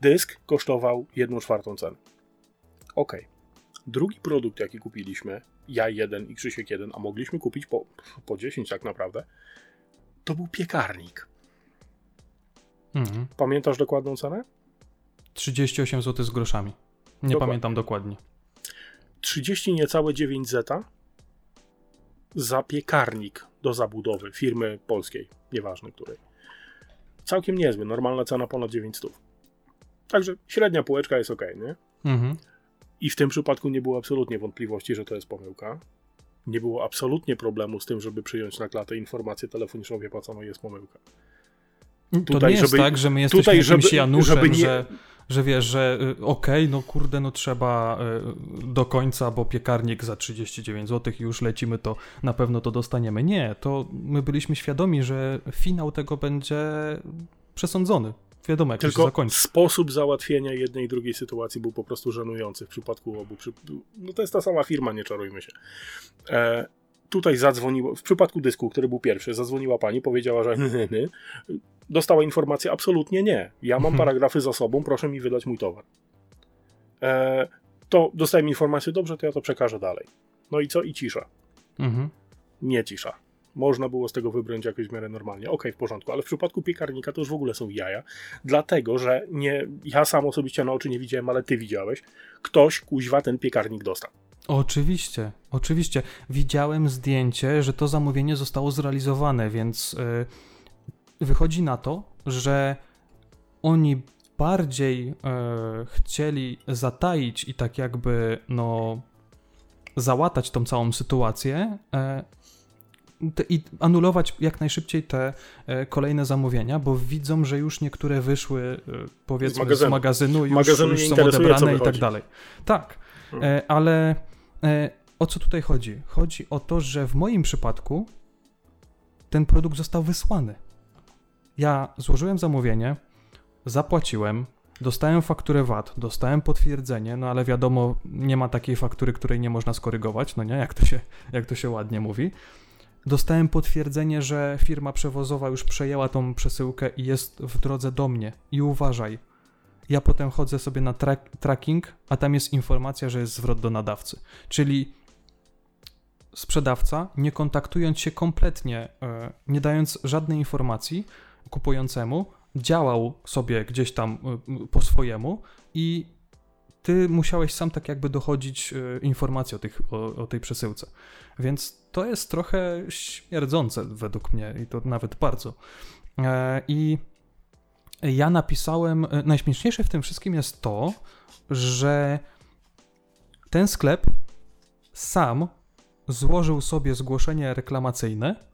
Dysk kosztował 1 czwartą ceny. Ok. Drugi produkt, jaki kupiliśmy, ja jeden i Krzysiek jeden, a mogliśmy kupić po, po 10 tak naprawdę, to był piekarnik. Mhm. Pamiętasz dokładną cenę? 38 zł z groszami. Nie Dokładnie. pamiętam dokładnie. 30 niecałe 9 zeta za piekarnik do zabudowy firmy polskiej, nieważne której. Całkiem niezły, normalna cena ponad 900. Także średnia półeczka jest ok, nie? Mhm. I w tym przypadku nie było absolutnie wątpliwości, że to jest pomyłka. Nie było absolutnie problemu z tym, żeby przyjąć na klatę informację telefoniczną, wie po co no jest pomyłka. To Tutaj, nie jest żeby- tak, że my jesteśmy tutaj, jakimś żeby- Januszem, żeby nie- że, że wiesz, że y, okej, no kurde, no trzeba y, do końca, bo piekarnik za 39 zł i już lecimy, to na pewno to dostaniemy. Nie, to my byliśmy świadomi, że finał tego będzie przesądzony. Wiadomo, jak to się Tylko zakończy. sposób załatwienia jednej i drugiej sytuacji był po prostu żenujący w przypadku obu. Przy... No to jest ta sama firma, nie czarujmy się. E, tutaj zadzwoniło, w przypadku dysku, który był pierwszy, zadzwoniła pani, powiedziała, że dostała informację, absolutnie nie. Ja mam Mhm. paragrafy za sobą, proszę mi wydać mój towar. E, to dostałem informację, dobrze, to ja to przekażę dalej. No i co? I cisza. Mhm. Nie cisza. Można było z tego wybrnąć jakoś w miarę normalnie. Okej, w porządku, ale w przypadku piekarnika to już w ogóle są jaja, dlatego że nie, ja sam osobiście na oczy nie widziałem, ale ty widziałeś. Ktoś kuźwa ten piekarnik dostał. Oczywiście, oczywiście. Widziałem zdjęcie, że to zamówienie zostało zrealizowane, więc y, wychodzi na to, że oni bardziej y, chcieli zataić i tak jakby no załatać tą całą sytuację y, te, i anulować jak najszybciej te y, kolejne zamówienia, bo widzą, że już niektóre wyszły y, powiedzmy z magazynu. magazynu, już, Magazynu już nie są odebrane i tak dalej. Tak, Hmm. E, ale e, o co tutaj chodzi? Chodzi o to, że w moim przypadku ten produkt został wysłany. Ja złożyłem zamówienie, zapłaciłem, dostałem fakturę VAT, dostałem potwierdzenie, no ale wiadomo, nie ma takiej faktury, której nie można skorygować, no nie, jak to się, jak to się ładnie mówi. Dostałem potwierdzenie, że firma przewozowa już przejęła tą przesyłkę i jest w drodze do mnie. I uważaj, ja potem chodzę sobie na track, tracking, a tam jest informacja, że jest zwrot do nadawcy. Czyli sprzedawca, nie kontaktując się kompletnie, e, nie dając żadnej informacji kupującemu, działał sobie gdzieś tam e, po swojemu i ty musiałeś sam tak jakby dochodzić e, informacji o, tych, o, o tej przesyłce. Więc to jest trochę śmierdzące według mnie i to nawet bardzo. E, I ja napisałem, e, najśmieszniejsze w tym wszystkim jest to, że ten sklep sam złożył sobie zgłoszenie reklamacyjne,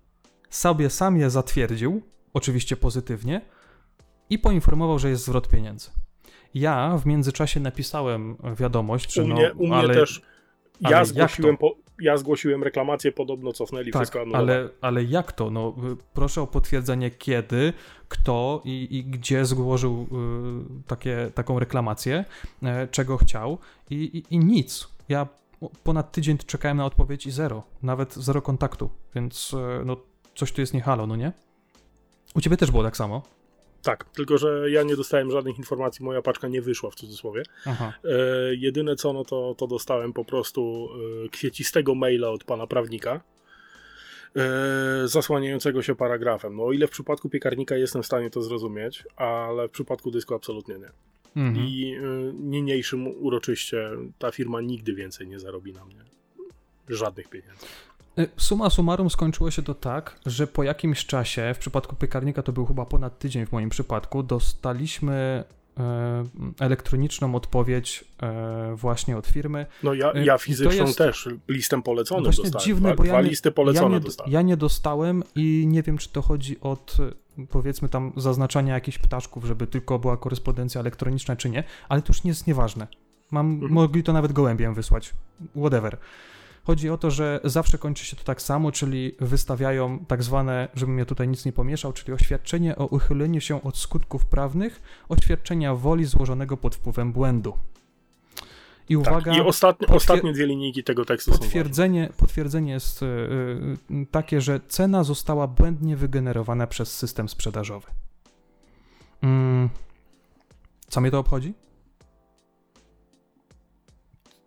sobie sam je zatwierdził, oczywiście pozytywnie, i poinformował, że jest zwrot pieniędzy. Ja w międzyczasie napisałem wiadomość, że U no, mnie, u mnie ale, też. ale Ja jak zgłosiłem, po, ja zgłosiłem reklamację, podobno cofnęli tak, wszystko anulowali. ale, ale jak to? No, y, proszę o potwierdzenie kiedy, kto i, i gdzie złożył y, takie, taką reklamację, y, czego chciał i, i, i nic. Ja ponad tydzień czekałem na odpowiedź i zero, nawet zero kontaktu, więc y, no, coś tu jest nie halo, no nie? U ciebie też było tak samo? Tak, tylko że ja nie dostałem żadnych informacji, moja paczka nie wyszła w cudzysłowie. Aha. E, jedyne co, no to, to dostałem po prostu e, kwiecistego maila od pana prawnika, e, zasłaniającego się paragrafem. No o ile w przypadku piekarnika jestem w stanie to zrozumieć, ale w przypadku dysku absolutnie nie. Mhm. I e, niniejszym uroczyście ta firma nigdy więcej nie zarobi na mnie żadnych pieniędzy. Y, suma summarum skończyło się to tak, że po jakimś czasie, w przypadku piekarnika to był chyba ponad tydzień w moim przypadku, dostaliśmy e, elektroniczną odpowiedź e, właśnie od firmy. No ja, Y, ja fizyczną jest- też listem poleconym Właśnie dostałem. dziwne, dwa, bo ja nie- listy polecone ja nie, dostałem. ja nie dostałem i nie wiem, czy to chodzi od powiedzmy tam zaznaczania jakichś ptaszków, żeby tylko była korespondencja elektroniczna, czy nie, ale to już nie jest nieważne. Mam, Mhm. Mogli to nawet gołębiem wysłać. Whatever. Chodzi o to, że zawsze kończy się to tak samo, czyli wystawiają tak zwane, żebym ja tutaj nic nie pomieszał, czyli oświadczenie o uchyleniu się od skutków prawnych, oświadczenia woli złożonego pod wpływem błędu. I uwaga, tak. I ostatnie, ostatnie dwie linijki tego tekstu są. Potwierdzenie, potwierdzenie jest y, y, takie, że cena została błędnie wygenerowana przez system sprzedażowy. Mm. Co mnie to obchodzi?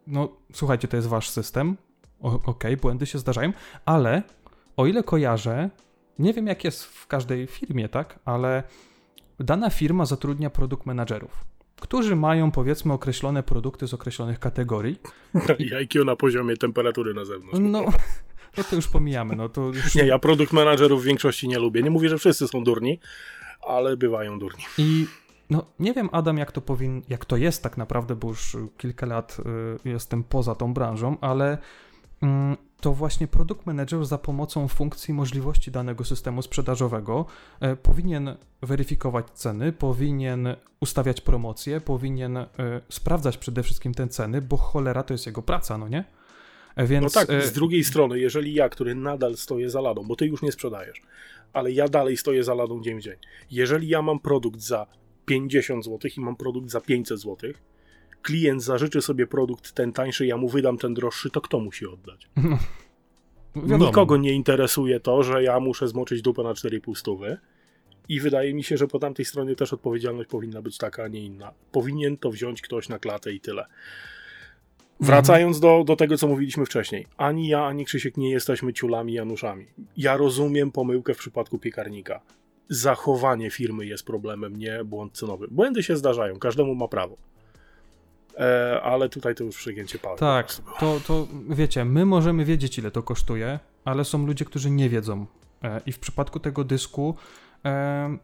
No, słuchajcie, to jest wasz system. Okej, błędy się zdarzają, ale o ile kojarzę, nie wiem jak jest w każdej firmie, tak, ale dana firma zatrudnia produkt menadżerów, którzy mają powiedzmy określone produkty z określonych kategorii I IQ na poziomie temperatury na zewnątrz. no, no to już pomijamy, no to już... Nie, ja produkt menadżerów w większości nie lubię. Nie mówię, że wszyscy są durni, ale bywają durni. I no nie wiem, Adam, jak to powin... jak to jest tak naprawdę, bo już kilka lat y, jestem poza tą branżą, ale to właśnie produkt manager za pomocą funkcji możliwości danego systemu sprzedażowego e, powinien weryfikować ceny, powinien ustawiać promocje, powinien e, sprawdzać przede wszystkim te ceny, bo cholera to jest jego praca, no nie? E, Więc, No tak, z drugiej strony, jeżeli ja, który nadal stoję za ladą, bo ty już nie sprzedajesz, ale ja dalej stoję za ladą dzień w dzień. Jeżeli ja mam produkt za 50 zł i mam produkt za 500 zł, klient zażyczy sobie produkt ten tańszy, ja mu wydam ten droższy, to kto musi oddać? wiadomo. Nikogo nie interesuje to, że ja muszę zmoczyć dupę na 4,5 stówy. I wydaje mi się, że po tamtej stronie też odpowiedzialność powinna być taka, a nie inna. Powinien to wziąć ktoś na klatę i tyle. Wracając do, do tego, co mówiliśmy wcześniej. Ani ja, ani Krzysiek nie jesteśmy ciulami Januszami. Ja rozumiem pomyłkę w przypadku piekarnika. Zachowanie firmy jest problemem, nie błąd cenowy. Błędy się zdarzają, każdemu ma prawo. E, ale tutaj to już przegięcie pałek. Tak, to, to wiecie, my możemy wiedzieć, ile to kosztuje, ale są ludzie, którzy nie wiedzą. E, I w przypadku tego dysku e,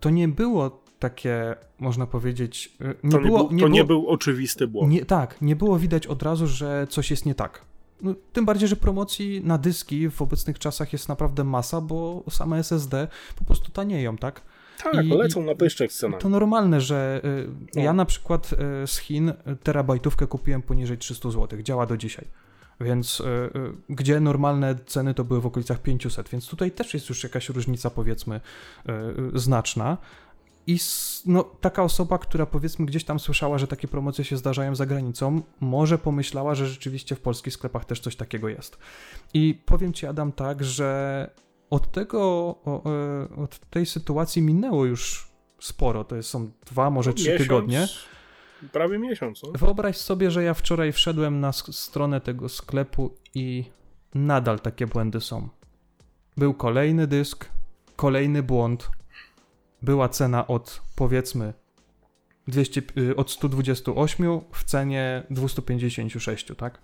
to nie było takie, można powiedzieć, nie To, nie, było, był, to było, nie był oczywisty błąd. nie, tak, nie było widać od razu, że coś jest nie tak. No, tym bardziej, że promocji na dyski w obecnych czasach jest naprawdę masa, bo same SSD po prostu tanieją, tak? Tak, I- lecą na pyszczek z cenami. To normalne, że y, No. ja na przykład y, z Chin terabajtówkę kupiłem poniżej 300 zł. Działa do dzisiaj. Więc y, gdzie normalne ceny to były w okolicach 500, więc tutaj też jest już jakaś różnica powiedzmy znaczna. I no, taka osoba, która powiedzmy gdzieś tam słyszała, że takie promocje się zdarzają za granicą, może pomyślała, że rzeczywiście w polskich sklepach też coś takiego jest. I powiem ci, Adam, tak, że od tego, e, od tej sytuacji minęło już sporo. To są dwa, może trzy Miesiąc, tygodnie. Prawie miesiąc. No? Wyobraź sobie, że ja wczoraj wszedłem na stronę tego sklepu i nadal takie błędy są. Był kolejny dysk, kolejny błąd. Była cena od powiedzmy 200, y, od 128 w cenie 256, tak?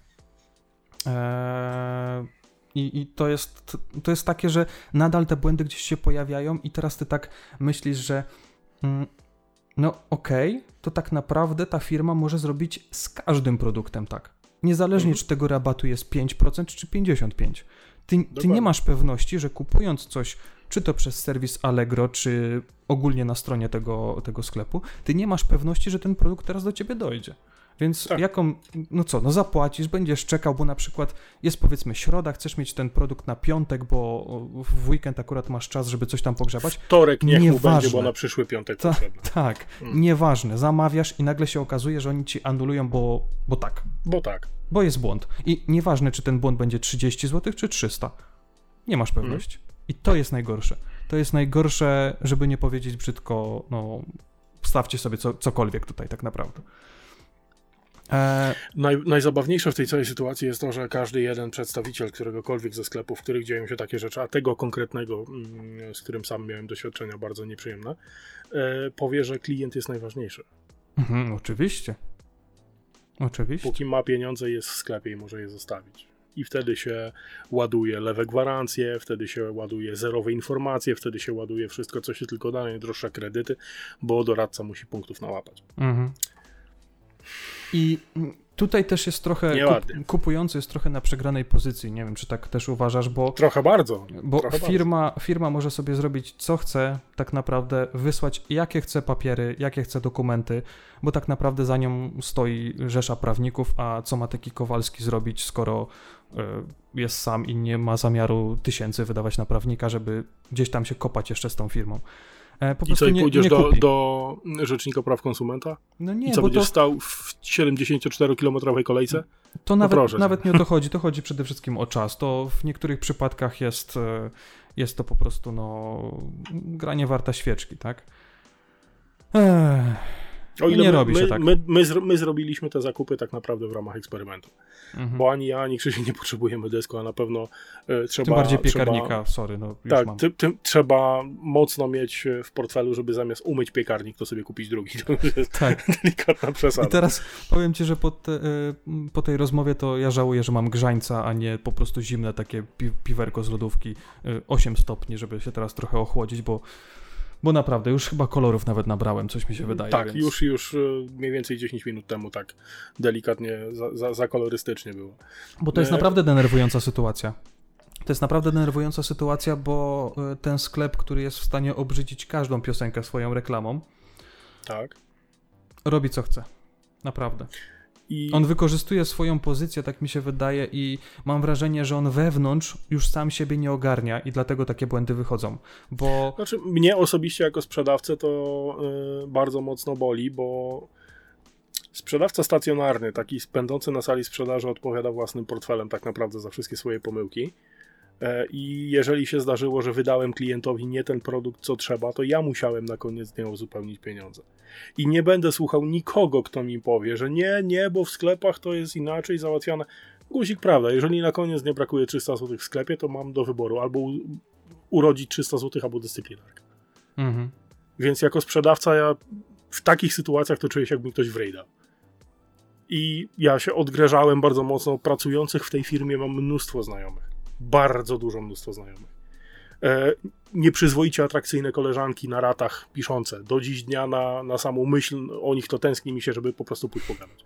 Eee, i, I to jest, to jest takie, że nadal te błędy gdzieś się pojawiają i teraz ty tak myślisz, że mm, no okej, to tak naprawdę ta firma może zrobić z każdym produktem tak. Niezależnie, Mhm. czy tego rabatu jest 5% czy 55%. Ty, ty nie masz pewności, że kupując coś, czy to przez serwis Allegro, czy ogólnie na stronie tego, tego sklepu, ty nie masz pewności, że ten produkt teraz do ciebie dojdzie. Więc Tak. jaką, no co, no zapłacisz, będziesz czekał, bo na przykład jest powiedzmy środa, chcesz mieć ten produkt na piątek, bo w weekend akurat masz czas, żeby coś tam pogrzebać. Wtorek niech mu Nieważne. będzie, bo na przyszły piątek Ta- potrzebny. Tak, Mm. nieważne, zamawiasz i nagle się okazuje, że oni ci anulują, bo, bo tak, Bo tak. bo jest błąd. I nieważne, czy ten błąd będzie 30 zł, czy 300. Nie masz pewności. I to jest najgorsze. To jest najgorsze, żeby nie powiedzieć brzydko, no, wstawcie sobie co, cokolwiek tutaj tak naprawdę. E, Naj, najzabawniejsze w tej całej sytuacji jest to, że każdy jeden przedstawiciel któregokolwiek ze sklepów, w których dzieją się takie rzeczy, a tego konkretnego, mm, z którym sam miałem doświadczenia bardzo nieprzyjemne, e, powie, że klient jest najważniejszy. mhm, oczywiście. Oczywiście. Póki ma pieniądze, jest w sklepie i może je zostawić. I wtedy się ładuje lewe gwarancje, wtedy się ładuje zerowe informacje, wtedy się ładuje wszystko, co się tylko da, najdroższe kredyty, bo doradca musi punktów nałapać. Mhm. I tutaj też jest trochę. Kup, kupujący jest trochę na przegranej pozycji. Nie wiem, czy tak też uważasz, bo. Trochę bardzo. Bo trochę firma, firma może sobie zrobić co chce, tak naprawdę wysłać jakie chce papiery, jakie chce dokumenty, bo tak naprawdę za nią stoi rzesza prawników, a co ma taki Kowalski zrobić, skoro y, jest sam i nie ma zamiaru tysięcy wydawać na prawnika, żeby gdzieś tam się kopać jeszcze z tą firmą. E, Po I co, i pójdziesz nie do, do Rzecznika Praw Konsumenta? No nie, I co, bo będziesz to, stał w 74-kilometrowej kolejce? to nawet, proszę cię. nawet nie o to chodzi, to chodzi przede wszystkim o czas. To w niektórych przypadkach jest, e, jest to po prostu no, granie warta świeczki, tak? Ech, O ile Nie my, robi się my, tak. My, my, zro- my zrobiliśmy te zakupy tak naprawdę w ramach eksperymentu. mhm. Bo ani ja, ani Krzysiek nie potrzebujemy dysku, a na pewno e, trzeba... Tym bardziej trzeba- piekarnika, sorry, no już Tak, mam. ty, tym trzeba mocno mieć e, w portfelu, żeby zamiast umyć piekarnik, to sobie kupić drugi. To jest Tak. delikatna przesada. I teraz powiem ci, że po, te, y, po tej rozmowie to ja żałuję, że mam grzańca, a nie po prostu zimne takie pi piwerko z lodówki y, 8 stopni, żeby się teraz trochę ochłodzić, bo, bo naprawdę już chyba kolorów nawet nabrałem, coś mi się wydaje. tak, więc... już, już e, mniej więcej 10 minut temu tak delikatnie, za, za, za kolorystycznie było. Bo to jest Nie. naprawdę denerwująca sytuacja. To jest naprawdę denerwująca sytuacja, bo y, ten sklep, który jest w stanie obrzydzić każdą piosenkę swoją reklamą, Tak. robi co chce. Naprawdę. I On wykorzystuje swoją pozycję, tak mi się wydaje, i mam wrażenie, że on wewnątrz już sam siebie nie ogarnia i dlatego takie błędy wychodzą. Bo Znaczy, mnie osobiście jako sprzedawcę to y, bardzo mocno boli, bo sprzedawca stacjonarny, taki będący na sali sprzedaży, odpowiada własnym portfelem tak naprawdę za wszystkie swoje pomyłki. E, I jeżeli się zdarzyło, że wydałem klientowi nie ten produkt, co trzeba, to ja musiałem na koniec dnia uzupełnić pieniądze. I nie będę słuchał nikogo, kto mi powie, że nie, nie, bo w sklepach to jest inaczej załatwiane. Guzik, prawda, jeżeli na koniec nie brakuje 300 zł w sklepie, to mam do wyboru albo urodzić 300 zł, albo dyscyplinarkę. mhm. Więc jako sprzedawca ja w takich sytuacjach to czuję się jakby ktoś wrejdał. I ja się odgrężałem bardzo mocno. Pracujących w tej firmie mam mnóstwo znajomych. Bardzo dużo mnóstwo znajomych. E, nieprzyzwoicie atrakcyjne koleżanki na ratach piszące. Do dziś dnia na, na samą myśl o nich to tęskni mi się, żeby po prostu pójść pogadać.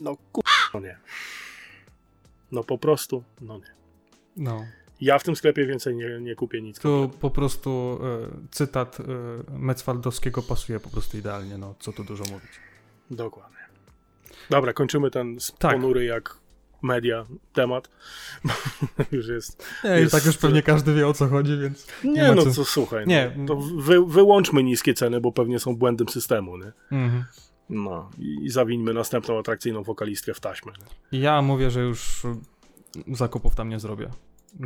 No kur... no nie. No po prostu, no nie. no. Ja w tym sklepie więcej nie, nie kupię nic. Tu po prostu y, cytat y, Metzwaldowskiego pasuje po prostu idealnie, no co tu dużo mówić. Dokładnie. Dobra, kończymy ten Tak. ponury jak media temat. już jest. Nie, Jest- tak już pewnie każdy wie o co chodzi, więc... Nie, ma no co- słuchaj. Nie. No, to wy, wyłączmy niskie ceny, bo pewnie są błędem systemu, nie? Mhm. No i, i zawińmy następną atrakcyjną wokalistkę w taśmę. Nie? Ja mówię, że już zakupów tam nie zrobię.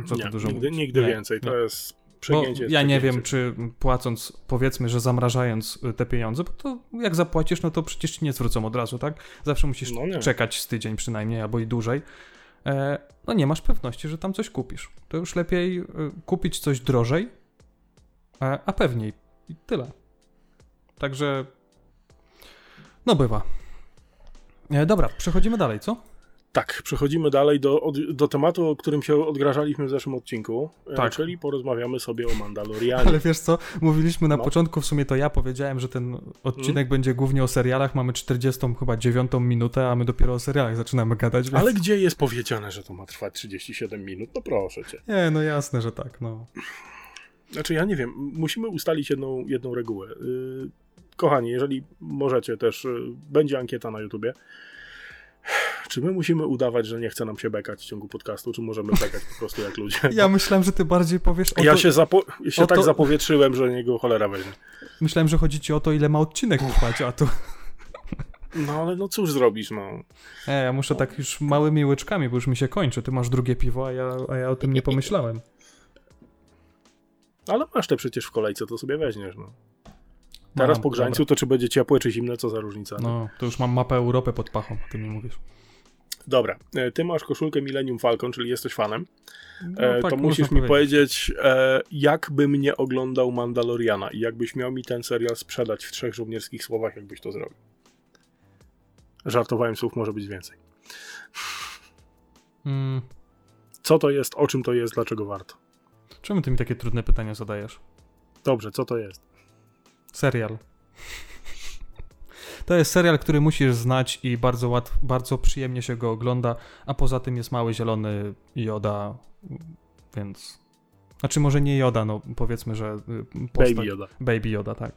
Co nie, nigdy, nigdy Nie, więcej. To nie. jest przegięcie. jest ja nie wiem, czy płacąc, powiedzmy, że zamrażając y, te pieniądze, bo to jak zapłacisz, no to przecież ci nie zwrócą od razu, tak? Zawsze musisz No czekać z tydzień przynajmniej, albo i dłużej. E, no nie masz pewności, że tam coś kupisz. To już lepiej y, kupić coś drożej, a pewniej. I tyle. Także. No bywa. E, dobra, przechodzimy dalej, co? Tak, przechodzimy dalej do, od, do tematu, o którym się odgrażaliśmy w zeszłym odcinku, e, Tak. czyli porozmawiamy sobie o Mandalorianie. Ale wiesz co, mówiliśmy na No. początku, w sumie to ja powiedziałem, że ten odcinek będzie głównie o serialach, mamy 40 chyba 9 minutę, a my dopiero o serialach zaczynamy gadać, więc... Ale gdzie jest powiedziane, że to ma trwać 37 minut? No proszę cię. Nie, no jasne, że tak, no. Znaczy, ja nie wiem, musimy ustalić jedną, jedną regułę. Yy, kochani, jeżeli możecie też, yy, będzie ankieta na YouTubie. Czy my musimy udawać, że nie chce nam się bekać w ciągu podcastu, czy możemy bekać po prostu jak ludzie? Ja myślałem, że ty bardziej powiesz o Ja to... się, ja się tak to- zapowietrzyłem, że niego cholera weźmie. Myślałem, że chodzi ci o to, ile ma odcinek trwać, a tu... No ale no cóż zrobisz, no. Nie, ja muszę tak już małymi łyczkami, bo już mi się kończy. Ty masz drugie piwo, a ja, a ja o tym nie pomyślałem. Ale masz te przecież w kolejce, to sobie weźmiesz, no. Teraz po grzańcu to czy będzie ciepłe, czy zimne, co za różnica. dobra. No, to już mam mapę Europy pod pachą, a ty mi mówisz. Dobra, e, ty masz koszulkę Millennium Falcon, czyli jesteś fanem. No, E, tak to musisz mi powiedzieć. e, jak bym nie oglądał Mandaloriana i jakbyś miał mi ten serial sprzedać w trzech żołnierskich słowach, jakbyś to zrobił. Żartowałem, słów może być więcej. Mm, Co to jest, o czym to jest, dlaczego warto? czemu ty mi takie trudne pytania zadajesz? Dobrze, co to jest? Serial. To jest serial, który musisz znać i bardzo łatwo, bardzo przyjemnie się go ogląda, a poza tym jest mały zielony Joda, więc... Znaczy może nie Joda, no powiedzmy, że y, postać... Baby Yoda. Baby Yoda, tak.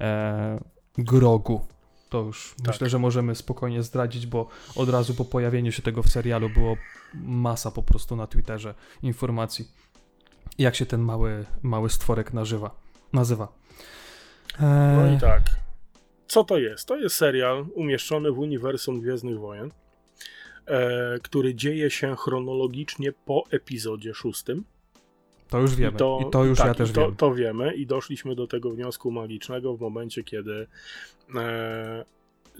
E, Grogu. To już Tak. myślę, że możemy spokojnie zdradzić, bo od razu po pojawieniu się tego w serialu było masa po prostu na Twitterze informacji, jak się ten mały, mały stworek nazywa. nazywa. E, No i tak. Co to jest? To jest serial umieszczony w uniwersum Gwiezdnych Wojen, e, który dzieje się chronologicznie po epizodzie szóstym. To już wiemy. I to, już tak, ja też i to, wiem. To wiemy i doszliśmy do tego wniosku magicznego w momencie, kiedy e,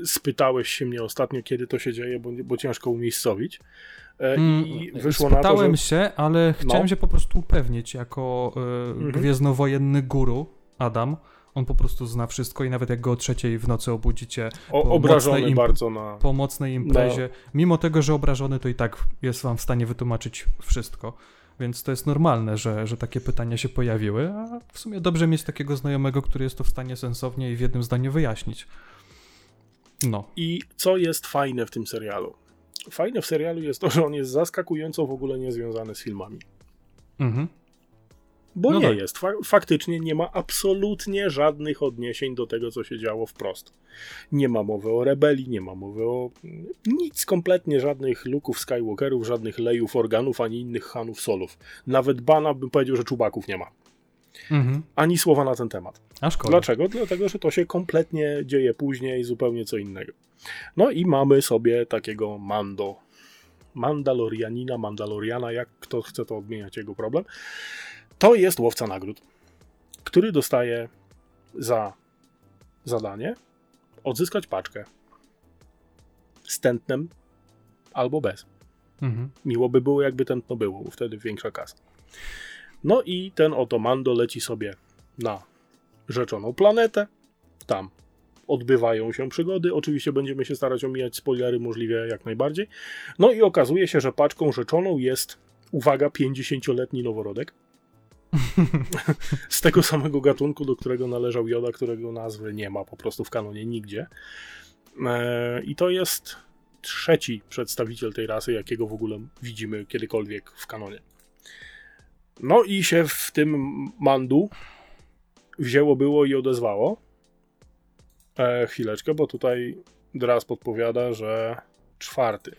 spytałeś się mnie ostatnio, kiedy to się dzieje, bo, bo ciężko umiejscowić. E, Mm, I wyszło na to, Spytałem że... się, ale chciałem No. się po prostu upewnić, jako y, gwiezdnowojenny guru Adam. On po prostu zna wszystko i nawet jak go o trzeciej w nocy obudzicie O, po obrażony imp- bardzo na... po mocnej imprezie, mimo tego, że obrażony, to i tak jest wam w stanie wytłumaczyć wszystko. Więc to jest normalne, że, że takie pytania się pojawiły, a w sumie dobrze mieć takiego znajomego, który jest to w stanie sensownie i w jednym zdaniu wyjaśnić. No. I co jest fajne w tym serialu? Fajne w serialu jest to, że on jest zaskakująco w ogóle niezwiązany z filmami. Mhm. Bo No nie tak. jest. Fa faktycznie nie ma absolutnie żadnych odniesień do tego, co się działo wprost. Nie ma mowy o rebelii, nie ma mowy o nic kompletnie, żadnych luków Skywalkerów, żadnych lejów organów, ani innych Hanów Solów. Nawet Bana bym powiedział, że czubaków nie ma. Mhm. Ani słowa na ten temat. A szkoda. Dlaczego? Dlatego, że to się kompletnie dzieje później, zupełnie co innego. No i mamy sobie takiego Mando. Mandalorianina, Mandaloriana, jak kto chce to odmieniać, jego problem. To jest łowca nagród, który dostaje za zadanie odzyskać paczkę z tętnem albo bez. Mhm. Miło by było, jakby tętno było, bo wtedy większa kasa. No i ten oto Mando leci sobie na rzeczoną planetę. Tam odbywają się przygody. Oczywiście będziemy się starać omijać spoilery możliwie jak najbardziej. No i okazuje się, że paczką rzeczoną jest, uwaga, 50-letni noworodek. Z tego samego gatunku, do którego należał Joda, którego nazwy nie ma po prostu w kanonie nigdzie. E, I to jest trzeci przedstawiciel tej rasy, jakiego w ogóle widzimy kiedykolwiek w kanonie. No i się w tym mandu wzięło było i odezwało. E, chwileczkę, bo tutaj Dras podpowiada, że czwarty.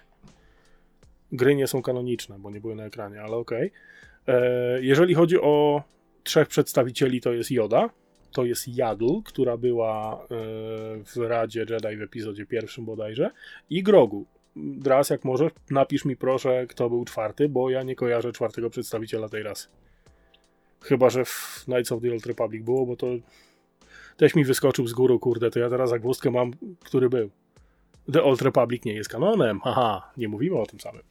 Gry nie są kanoniczne, bo nie były na ekranie, ale okej. E, Jeżeli chodzi o trzech przedstawicieli, to jest Joda, to jest Jadl, która była e, w Radzie Jedi w epizodzie pierwszym bodajże, i Grogu. Dras, jak możesz, napisz mi proszę, kto był czwarty, bo ja nie kojarzę czwartego przedstawiciela tej rasy. Chyba, że w Knights of the Old Republic było, bo to też mi wyskoczył z góry, kurde, to ja teraz zagwozdkę mam, który był. The Old Republic nie jest kanonem, haha, nie mówimy o tym samym.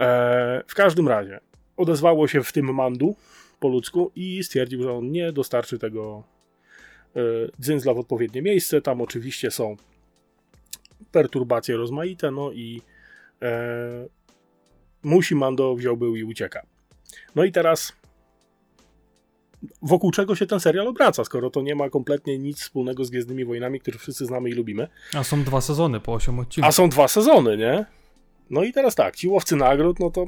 E, w każdym razie, odezwało się w tym mandu po ludzku i stwierdził, że on nie dostarczy tego e, dzyndzla w odpowiednie miejsce. Tam oczywiście są perturbacje rozmaite, no i e, musi Mando wziął był i ucieka. No i teraz wokół czego się ten serial obraca, skoro to nie ma kompletnie nic wspólnego z Gwiezdnymi Wojnami, które wszyscy znamy i lubimy. A są dwa sezony po 8 odcinków. A są dwa sezony, nie? No i teraz tak, ci łowcy nagród, no to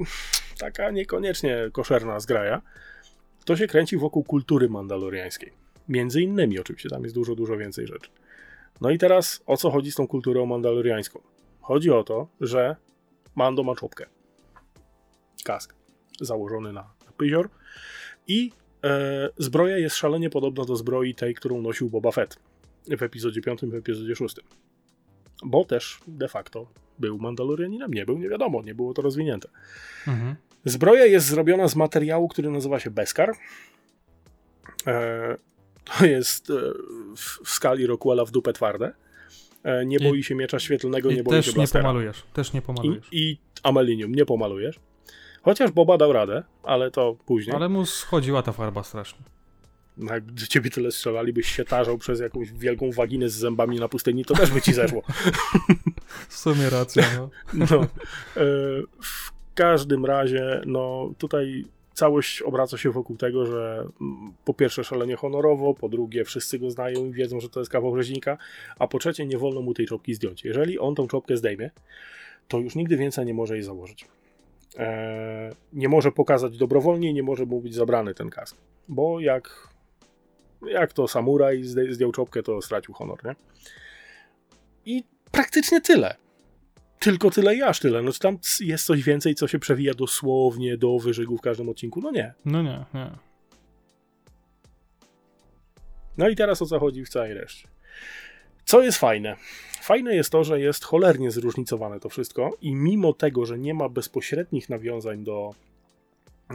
taka niekoniecznie koszerna zgraja. To się kręci wokół kultury mandaloriańskiej. Między innymi oczywiście, tam jest dużo, dużo więcej rzeczy. No i teraz o co chodzi z tą kulturą mandaloriańską? Chodzi o to, że Mando ma czopkę. Kask założony na, na pyzior i e, zbroja jest szalenie podobna do zbroi tej, którą nosił Boba Fett w epizodzie 5, w epizodzie 6 bo też de facto był Mandalorianinem. Nie był, nie wiadomo, nie było to rozwinięte. Mhm. Zbroja jest zrobiona z materiału, który nazywa się Beskar. E, to jest e, w, w skali Rockwella w dupę twarde. E, nie I- boi się miecza świetlnego, nie I boi się też nie blastera. pomalujesz. Też nie I, pomalujesz. I amelinium nie pomalujesz. Chociaż Boba dał radę, ale to później. Ale mu schodziła ta farba strasznie. No, Jakby do ciebie tyle strzelali, byś się tarzał przez jakąś wielką waginę z zębami na pustyni, to też by ci zeszło. W sumie racja, no. No. E, w każdym razie, no tutaj całość obraca się wokół tego, że mm, po pierwsze szalenie honorowo, po drugie wszyscy go znają i wiedzą, że to jest kawał rzeźnika, a po trzecie nie wolno mu tej czopki zdjąć. Jeżeli on tą czopkę zdejmie, to już nigdy więcej nie może jej założyć. Eee, nie może pokazać dobrowolnie, nie może mu być zabrany ten kask, bo jak, jak to samuraj zdjął czopkę, to stracił honor, nie? I praktycznie tyle. Tylko tyle i aż tyle. No czy tam jest coś więcej, co się przewija dosłownie do wyżygu w każdym odcinku? No nie. No nie, nie. No i teraz o co chodzi w całej reszcie. Co jest fajne? Fajne jest to, że jest cholernie zróżnicowane to wszystko i mimo tego, że nie ma bezpośrednich nawiązań do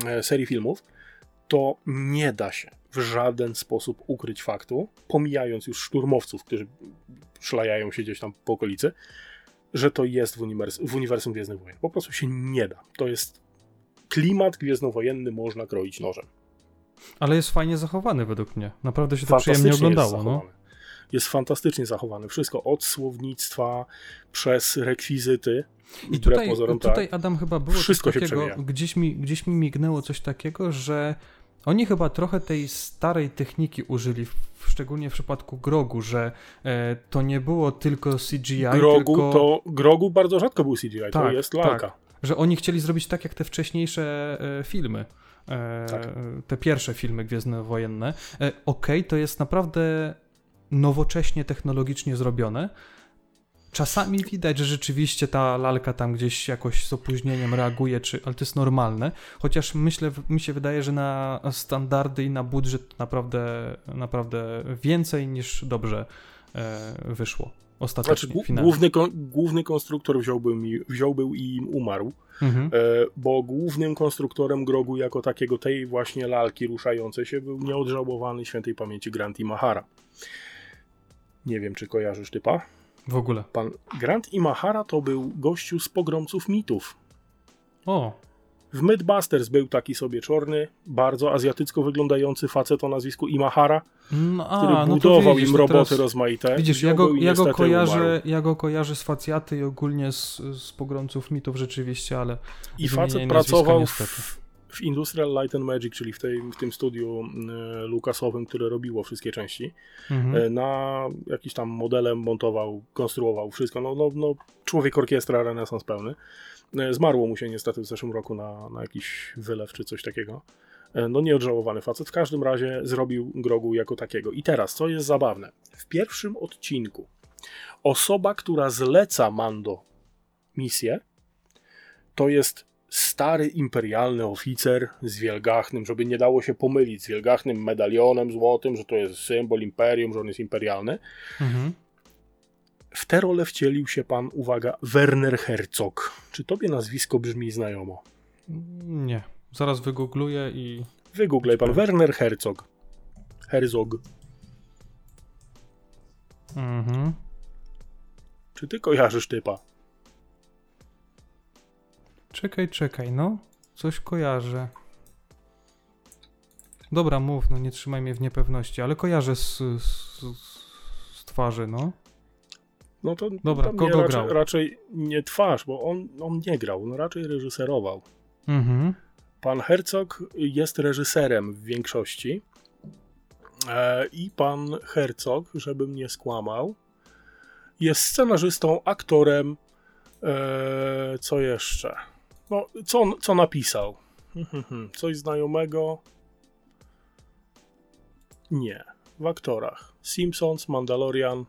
e, serii filmów, to nie da się w żaden sposób ukryć faktu, pomijając już szturmowców, którzy szlajają się gdzieś tam po okolicy, że to jest w, uniwers w uniwersum Gwiezdnych Wojen. Po prostu się nie da. To jest klimat gwiezdnowojenny, można kroić nożem. Ale jest fajnie zachowany według mnie. Naprawdę się to przyjemnie oglądało. No. Jest fantastycznie zachowany. Wszystko od słownictwa przez rekwizyty. I tutaj, pozorom, tutaj tak, Adam chyba było Wszystko takiego, gdzieś mi, gdzieś mi mignęło coś takiego, że oni chyba trochę tej starej techniki użyli, w, szczególnie w przypadku Grogu, że e, to nie było tylko CGI. Grogu tylko... to Grogu bardzo rzadko był CGI, tak, to jest lalka. Tak, że oni chcieli zrobić tak jak te wcześniejsze e, filmy. E, tak. Te pierwsze filmy gwiezdnowojenne. E, Okej, okay, to jest naprawdę nowocześnie technologicznie zrobione, Czasami widać, że rzeczywiście ta lalka tam gdzieś jakoś z opóźnieniem reaguje, czy, ale to jest normalne. Chociaż myślę, mi się wydaje, że na standardy i na budżet naprawdę, naprawdę więcej niż dobrze e, wyszło. Ostatecznie, znaczy, główny, główny konstruktor wziąłby, mi, wziąłby i im umarł, mhm. e, bo głównym konstruktorem grogu jako takiego tej właśnie lalki ruszającej się był nieodżałowany świętej pamięci Grant i Mahara. Nie wiem, czy kojarzysz typa? W ogóle. Pan Grant Imahara to był gościu z pogromców mitów. O. W Mythbusters był taki sobie czorny, bardzo azjatycko wyglądający facet o nazwisku Imahara, no, a, który no budował widzisz, im roboty teraz, rozmaite. Widzisz, ja go, ja, go kojarzę, ja go kojarzę z facjaty i ogólnie z, z pogromców mitów rzeczywiście, ale... I facet pracował w, w Industrial Light and Magic, czyli w, tej, w tym studiu e, Lucasowym, które robiło wszystkie części, mhm. E, na jakiś tam modelem montował, konstruował wszystko. No, no, no człowiek orkiestra renesans pełny. E, zmarło mu się niestety w zeszłym roku na, na jakiś wylew czy coś takiego. No nieodżałowany facet. W każdym razie zrobił Grogu jako takiego. I teraz, co jest zabawne? W pierwszym odcinku osoba, która zleca Mando misję, to jest stary imperialny oficer z wielgachnym, żeby nie dało się pomylić z wielgachnym medalionem złotym, że to jest symbol imperium, że on jest imperialny. Mhm. W tę rolę wcielił się pan, uwaga, Werner Herzog. Czy tobie nazwisko brzmi znajomo? Nie. Zaraz wygoogluję i... Wygooglej pan Werner Herzog. Herzog. Mhm. Czy ty kojarzysz typa? Czekaj, czekaj, no. Coś kojarzę. Dobra, mów, no nie trzymaj mnie w niepewności, ale kojarzę z, z, z twarzy, no. No to Dobra, kogo raczej, grał? raczej nie twarz, bo on, on nie grał, on raczej reżyserował. Mhm. Pan Herzog jest reżyserem w większości. E, I pan Herzog, żebym nie skłamał, jest scenarzystą, aktorem. E, co jeszcze? No, co, co napisał? Coś znajomego? Nie. W aktorach. Simpsons, Mandalorian,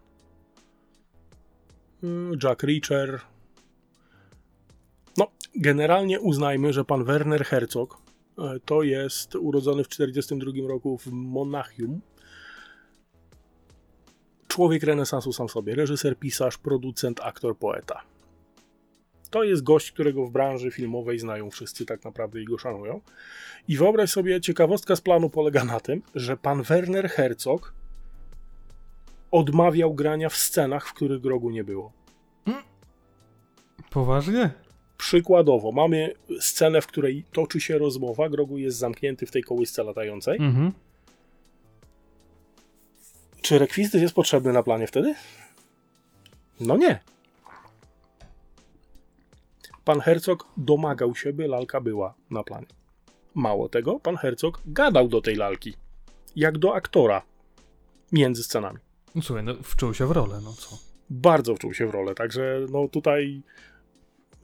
mm, Jack Reacher. No, generalnie uznajmy, że pan Werner Herzog e, to jest urodzony w 1942 roku w Monachium. Człowiek renesansu sam sobie. Reżyser, pisarz, producent, aktor, poeta to jest gość, którego w branży filmowej znają wszyscy tak naprawdę i go szanują. I wyobraź sobie, ciekawostka z planu polega na tym, że pan Werner Herzog odmawiał grania w scenach, w których Grogu nie było. Hmm? Poważnie? Przykładowo, mamy scenę, w której toczy się rozmowa, Grogu jest zamknięty w tej kołysce latającej. Mhm. Czy rekwizyt jest potrzebny na planie wtedy? No nie pan Herzog domagał się, by lalka była na planie. Mało tego, pan Herzog gadał do tej lalki, jak do aktora, między scenami. No słuchaj, no wczuł się w rolę, no co? Bardzo wczuł się w rolę, także no tutaj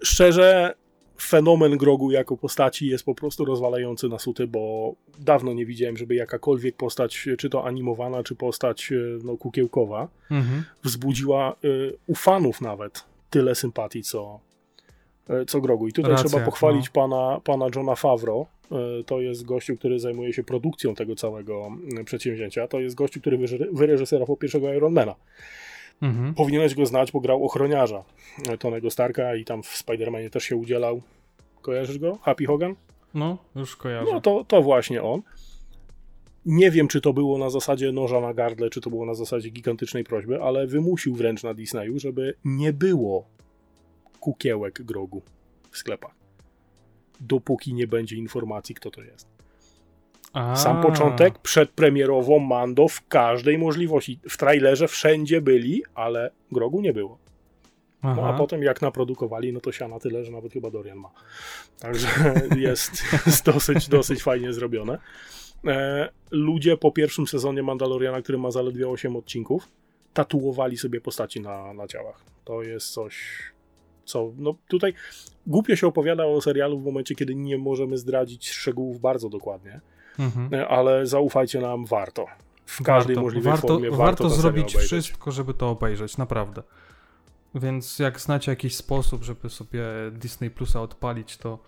szczerze fenomen Grogu jako postaci jest po prostu rozwalający na suty, bo dawno nie widziałem, żeby jakakolwiek postać, czy to animowana, czy postać y, no, kukiełkowa, Mhm. wzbudziła y, u fanów nawet tyle sympatii, co, co Grogu. I tutaj Racja, trzeba pochwalić pana, pana Johna Favreau. Y, To jest gościu, który zajmuje się produkcją tego całego y, przedsięwzięcia. To jest gościu, który wyre- wyreżyserował pierwszego Ironmana. Mhm. Powinieneś go znać, bo grał ochroniarza y, Tonego Starka i tam w Spider-Manie też się udzielał. Kojarzysz go? Happy Hogan? No, już kojarzę. No to, to właśnie on. Nie wiem, czy to było na zasadzie noża na gardle, czy to było na zasadzie gigantycznej prośby, ale wymusił wręcz na Disneyu, żeby nie było kukiełek grogu w sklepach. Dopóki nie będzie informacji, kto to jest. A, Sam początek, przedpremierowo Mando w każdej możliwości. W trailerze wszędzie byli, ale grogu nie było. No a potem jak naprodukowali, no to siana tyle, że nawet chyba Dorian ma. Także jest, jest dosyć, dosyć fajnie zrobione. E, ludzie po pierwszym sezonie Mandaloriana, który ma zaledwie 8 odcinków, tatuowali sobie postaci na, na ciałach. To jest coś, co no tutaj głupio się opowiada o serialu w momencie, kiedy nie możemy zdradzić szczegółów bardzo dokładnie, Mhm. e, ale zaufajcie nam, warto. W każdej warto, możliwej warto, formie warto, warto zrobić wszystko, żeby to obejrzeć, naprawdę. Więc jak znacie jakiś sposób, żeby sobie Disney Plusa odpalić, to,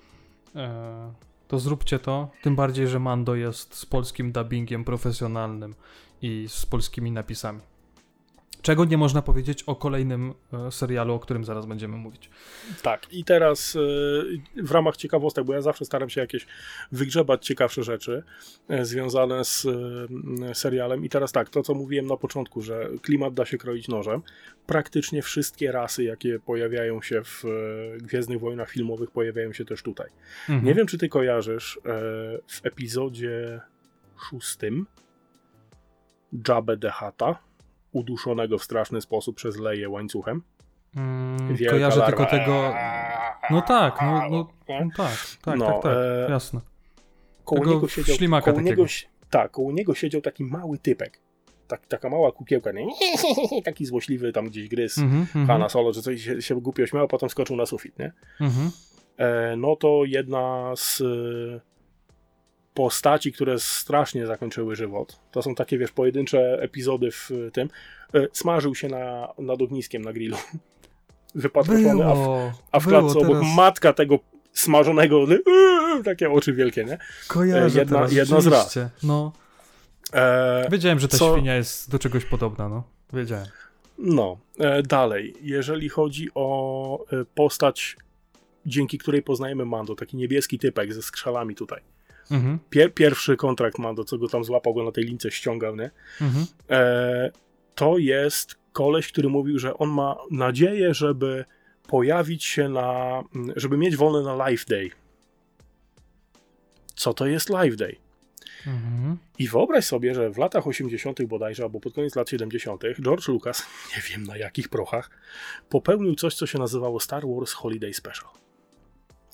e, to zróbcie to. Tym bardziej, że Mando jest z polskim dubbingiem profesjonalnym i z polskimi napisami. Czego nie można powiedzieć o kolejnym e, serialu, o którym zaraz będziemy mówić. Tak, i teraz y, w ramach ciekawostek, bo ja zawsze staram się jakieś wygrzebać ciekawsze rzeczy y, związane z serialem. I teraz tak, to co mówiłem na początku, że klimat da się kroić nożem. Praktycznie wszystkie rasy, jakie pojawiają się w Gwiezdnych Wojnach filmowych, pojawiają się też tutaj. Mhm. Nie wiem, czy ty kojarzysz w epizodzie szóstym Jabę the Hutta, uduszonego w straszny sposób przez Leję łańcuchem. Mm, Wielka kojarzę larwa. tylko tego. No tak, no, no, no tak, tak, No, tak, tak, e, jasne. koło Tego niego siedział, ślimaka koło takiego. niego, tak, koło niego siedział taki mały typek. Tak, taka mała kukiełka, nie? taki złośliwy tam gdzieś gryz Mhm, mhm, Hanna Solo, czy coś się, się głupio śmiał, potem skoczył na sufit, nie? mhm. E, no to jedna z postaci, które strasznie zakończyły żywot. To są takie, wiesz, pojedyncze epizody w tym. E, smażył się na, nad ogniskiem na grillu. Wypatroszony, a w, a w klatce obok matka tego smażonego, yy, takie oczy wielkie, nie? Kojarzę jedna- teraz, jedna z rzeczywiście. No, E, wiedziałem, że ta Co- świnia jest do czegoś podobna, no. Wiedziałem. No, e, dalej. Jeżeli chodzi o e, postać, dzięki której poznajemy Mando, taki niebieski typek ze skrzalami tutaj. Mhm, Pier pierwszy kontrakt Mando, co go tam złapał, go na tej lince ściągał, nie? mhm. E, to jest koleś, który mówił, że on ma nadzieję, żeby pojawić się na, żeby mieć wolne na Life Day. Co to jest Life Day? Mhm. I wyobraź sobie, że w latach 80. bodajże, albo pod koniec lat 70., George Lucas, nie wiem na jakich prochach, popełnił coś, co się nazywało Star Wars Holiday Special.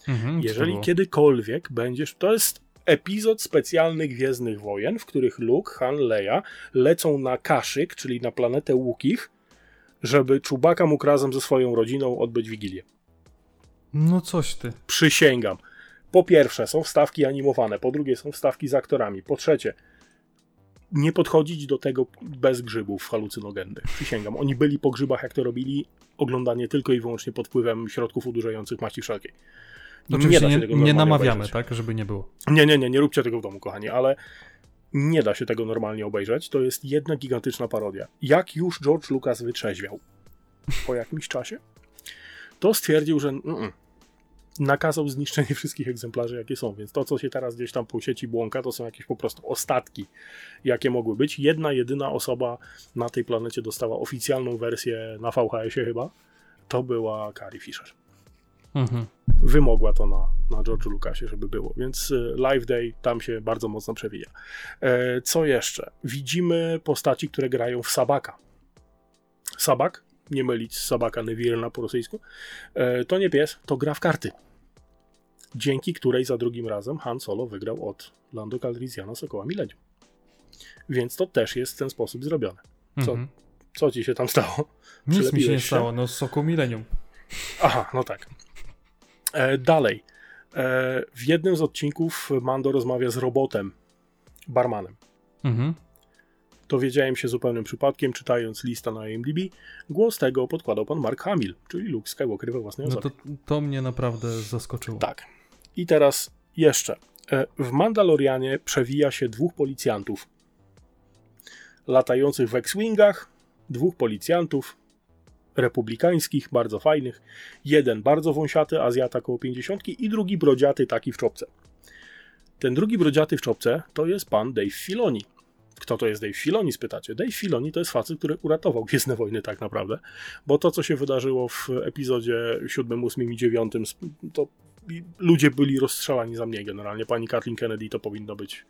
Mhm. Jeżeli kiedykolwiek będziesz, to jest epizod specjalny Gwiezdnych Wojen, w których Luke, Han, Leia lecą na Kashyk, czyli na planetę Łukich, żeby Czubaka mógł razem ze swoją rodziną odbyć Wigilię. No coś ty. Przysięgam. Po pierwsze, są wstawki animowane, po drugie, są wstawki z aktorami, po trzecie, nie podchodzić do tego bez grzybów halucynogennych. Przysięgam. Oni byli po grzybach, jak to robili, oglądanie tylko i wyłącznie pod wpływem środków udurzających maści wszelkiej. Oczywiście nie, nie, normalnie namawiamy, obejrzeć. tak, żeby nie było. Nie, nie, nie, nie róbcie tego w domu, kochani, ale nie da się tego normalnie obejrzeć. To jest jedna gigantyczna parodia. Jak już George Lucas wytrzeźwiał po jakimś czasie, to stwierdził, że mm, nakazał zniszczenie wszystkich egzemplarzy, jakie są. Więc to, co się teraz gdzieś tam po sieci błąka, to są jakieś po prostu ostatki, jakie mogły być. Jedna, jedyna osoba na tej planecie dostała oficjalną wersję na VHS-ie chyba. To była Carrie Fisher Mhm. wymogła to na, na George'u Lucasie, żeby było. Więc y, Live Day tam się bardzo mocno przewija. E, co jeszcze? Widzimy postaci, które grają w Sabaka. Sabak nie mylić z Sabaka Nevierna po rosyjsku, e, to nie pies, to gra w karty. Dzięki której za drugim razem Han Solo wygrał od Lando Calrissiana Sokoła Millennium. Więc to też jest w ten sposób zrobione. Co, Mhm. co ci się tam stało? Nic mi się nie stało, no z soku milenium. Aha, no tak. E, dalej. E, w jednym z odcinków Mando rozmawia z robotem, barmanem. Mhm. Dowiedziałem się zupełnym przypadkiem, czytając lista na IMDb. Głos tego podkładał pan Mark Hamill, czyli Luke Skywalker we własnej No osobie. to, to mnie naprawdę zaskoczyło. Tak. I teraz jeszcze. E, W Mandalorianie przewija się dwóch policjantów latających w X-Wingach, dwóch policjantów republikańskich, bardzo fajnych. Jeden bardzo wąsiaty, Azjata koło 50 i drugi brodziaty taki w czopce. Ten drugi brodziaty w czopce to jest pan Dave Filoni. Kto to jest Dave Filoni, spytacie? Dave Filoni to jest facet, który uratował Gwiezdne Wojny tak naprawdę, bo to, co się wydarzyło w epizodzie 7, 8 i 9, to ludzie byli rozstrzelani za mnie generalnie. Pani Kathleen Kennedy to powinno być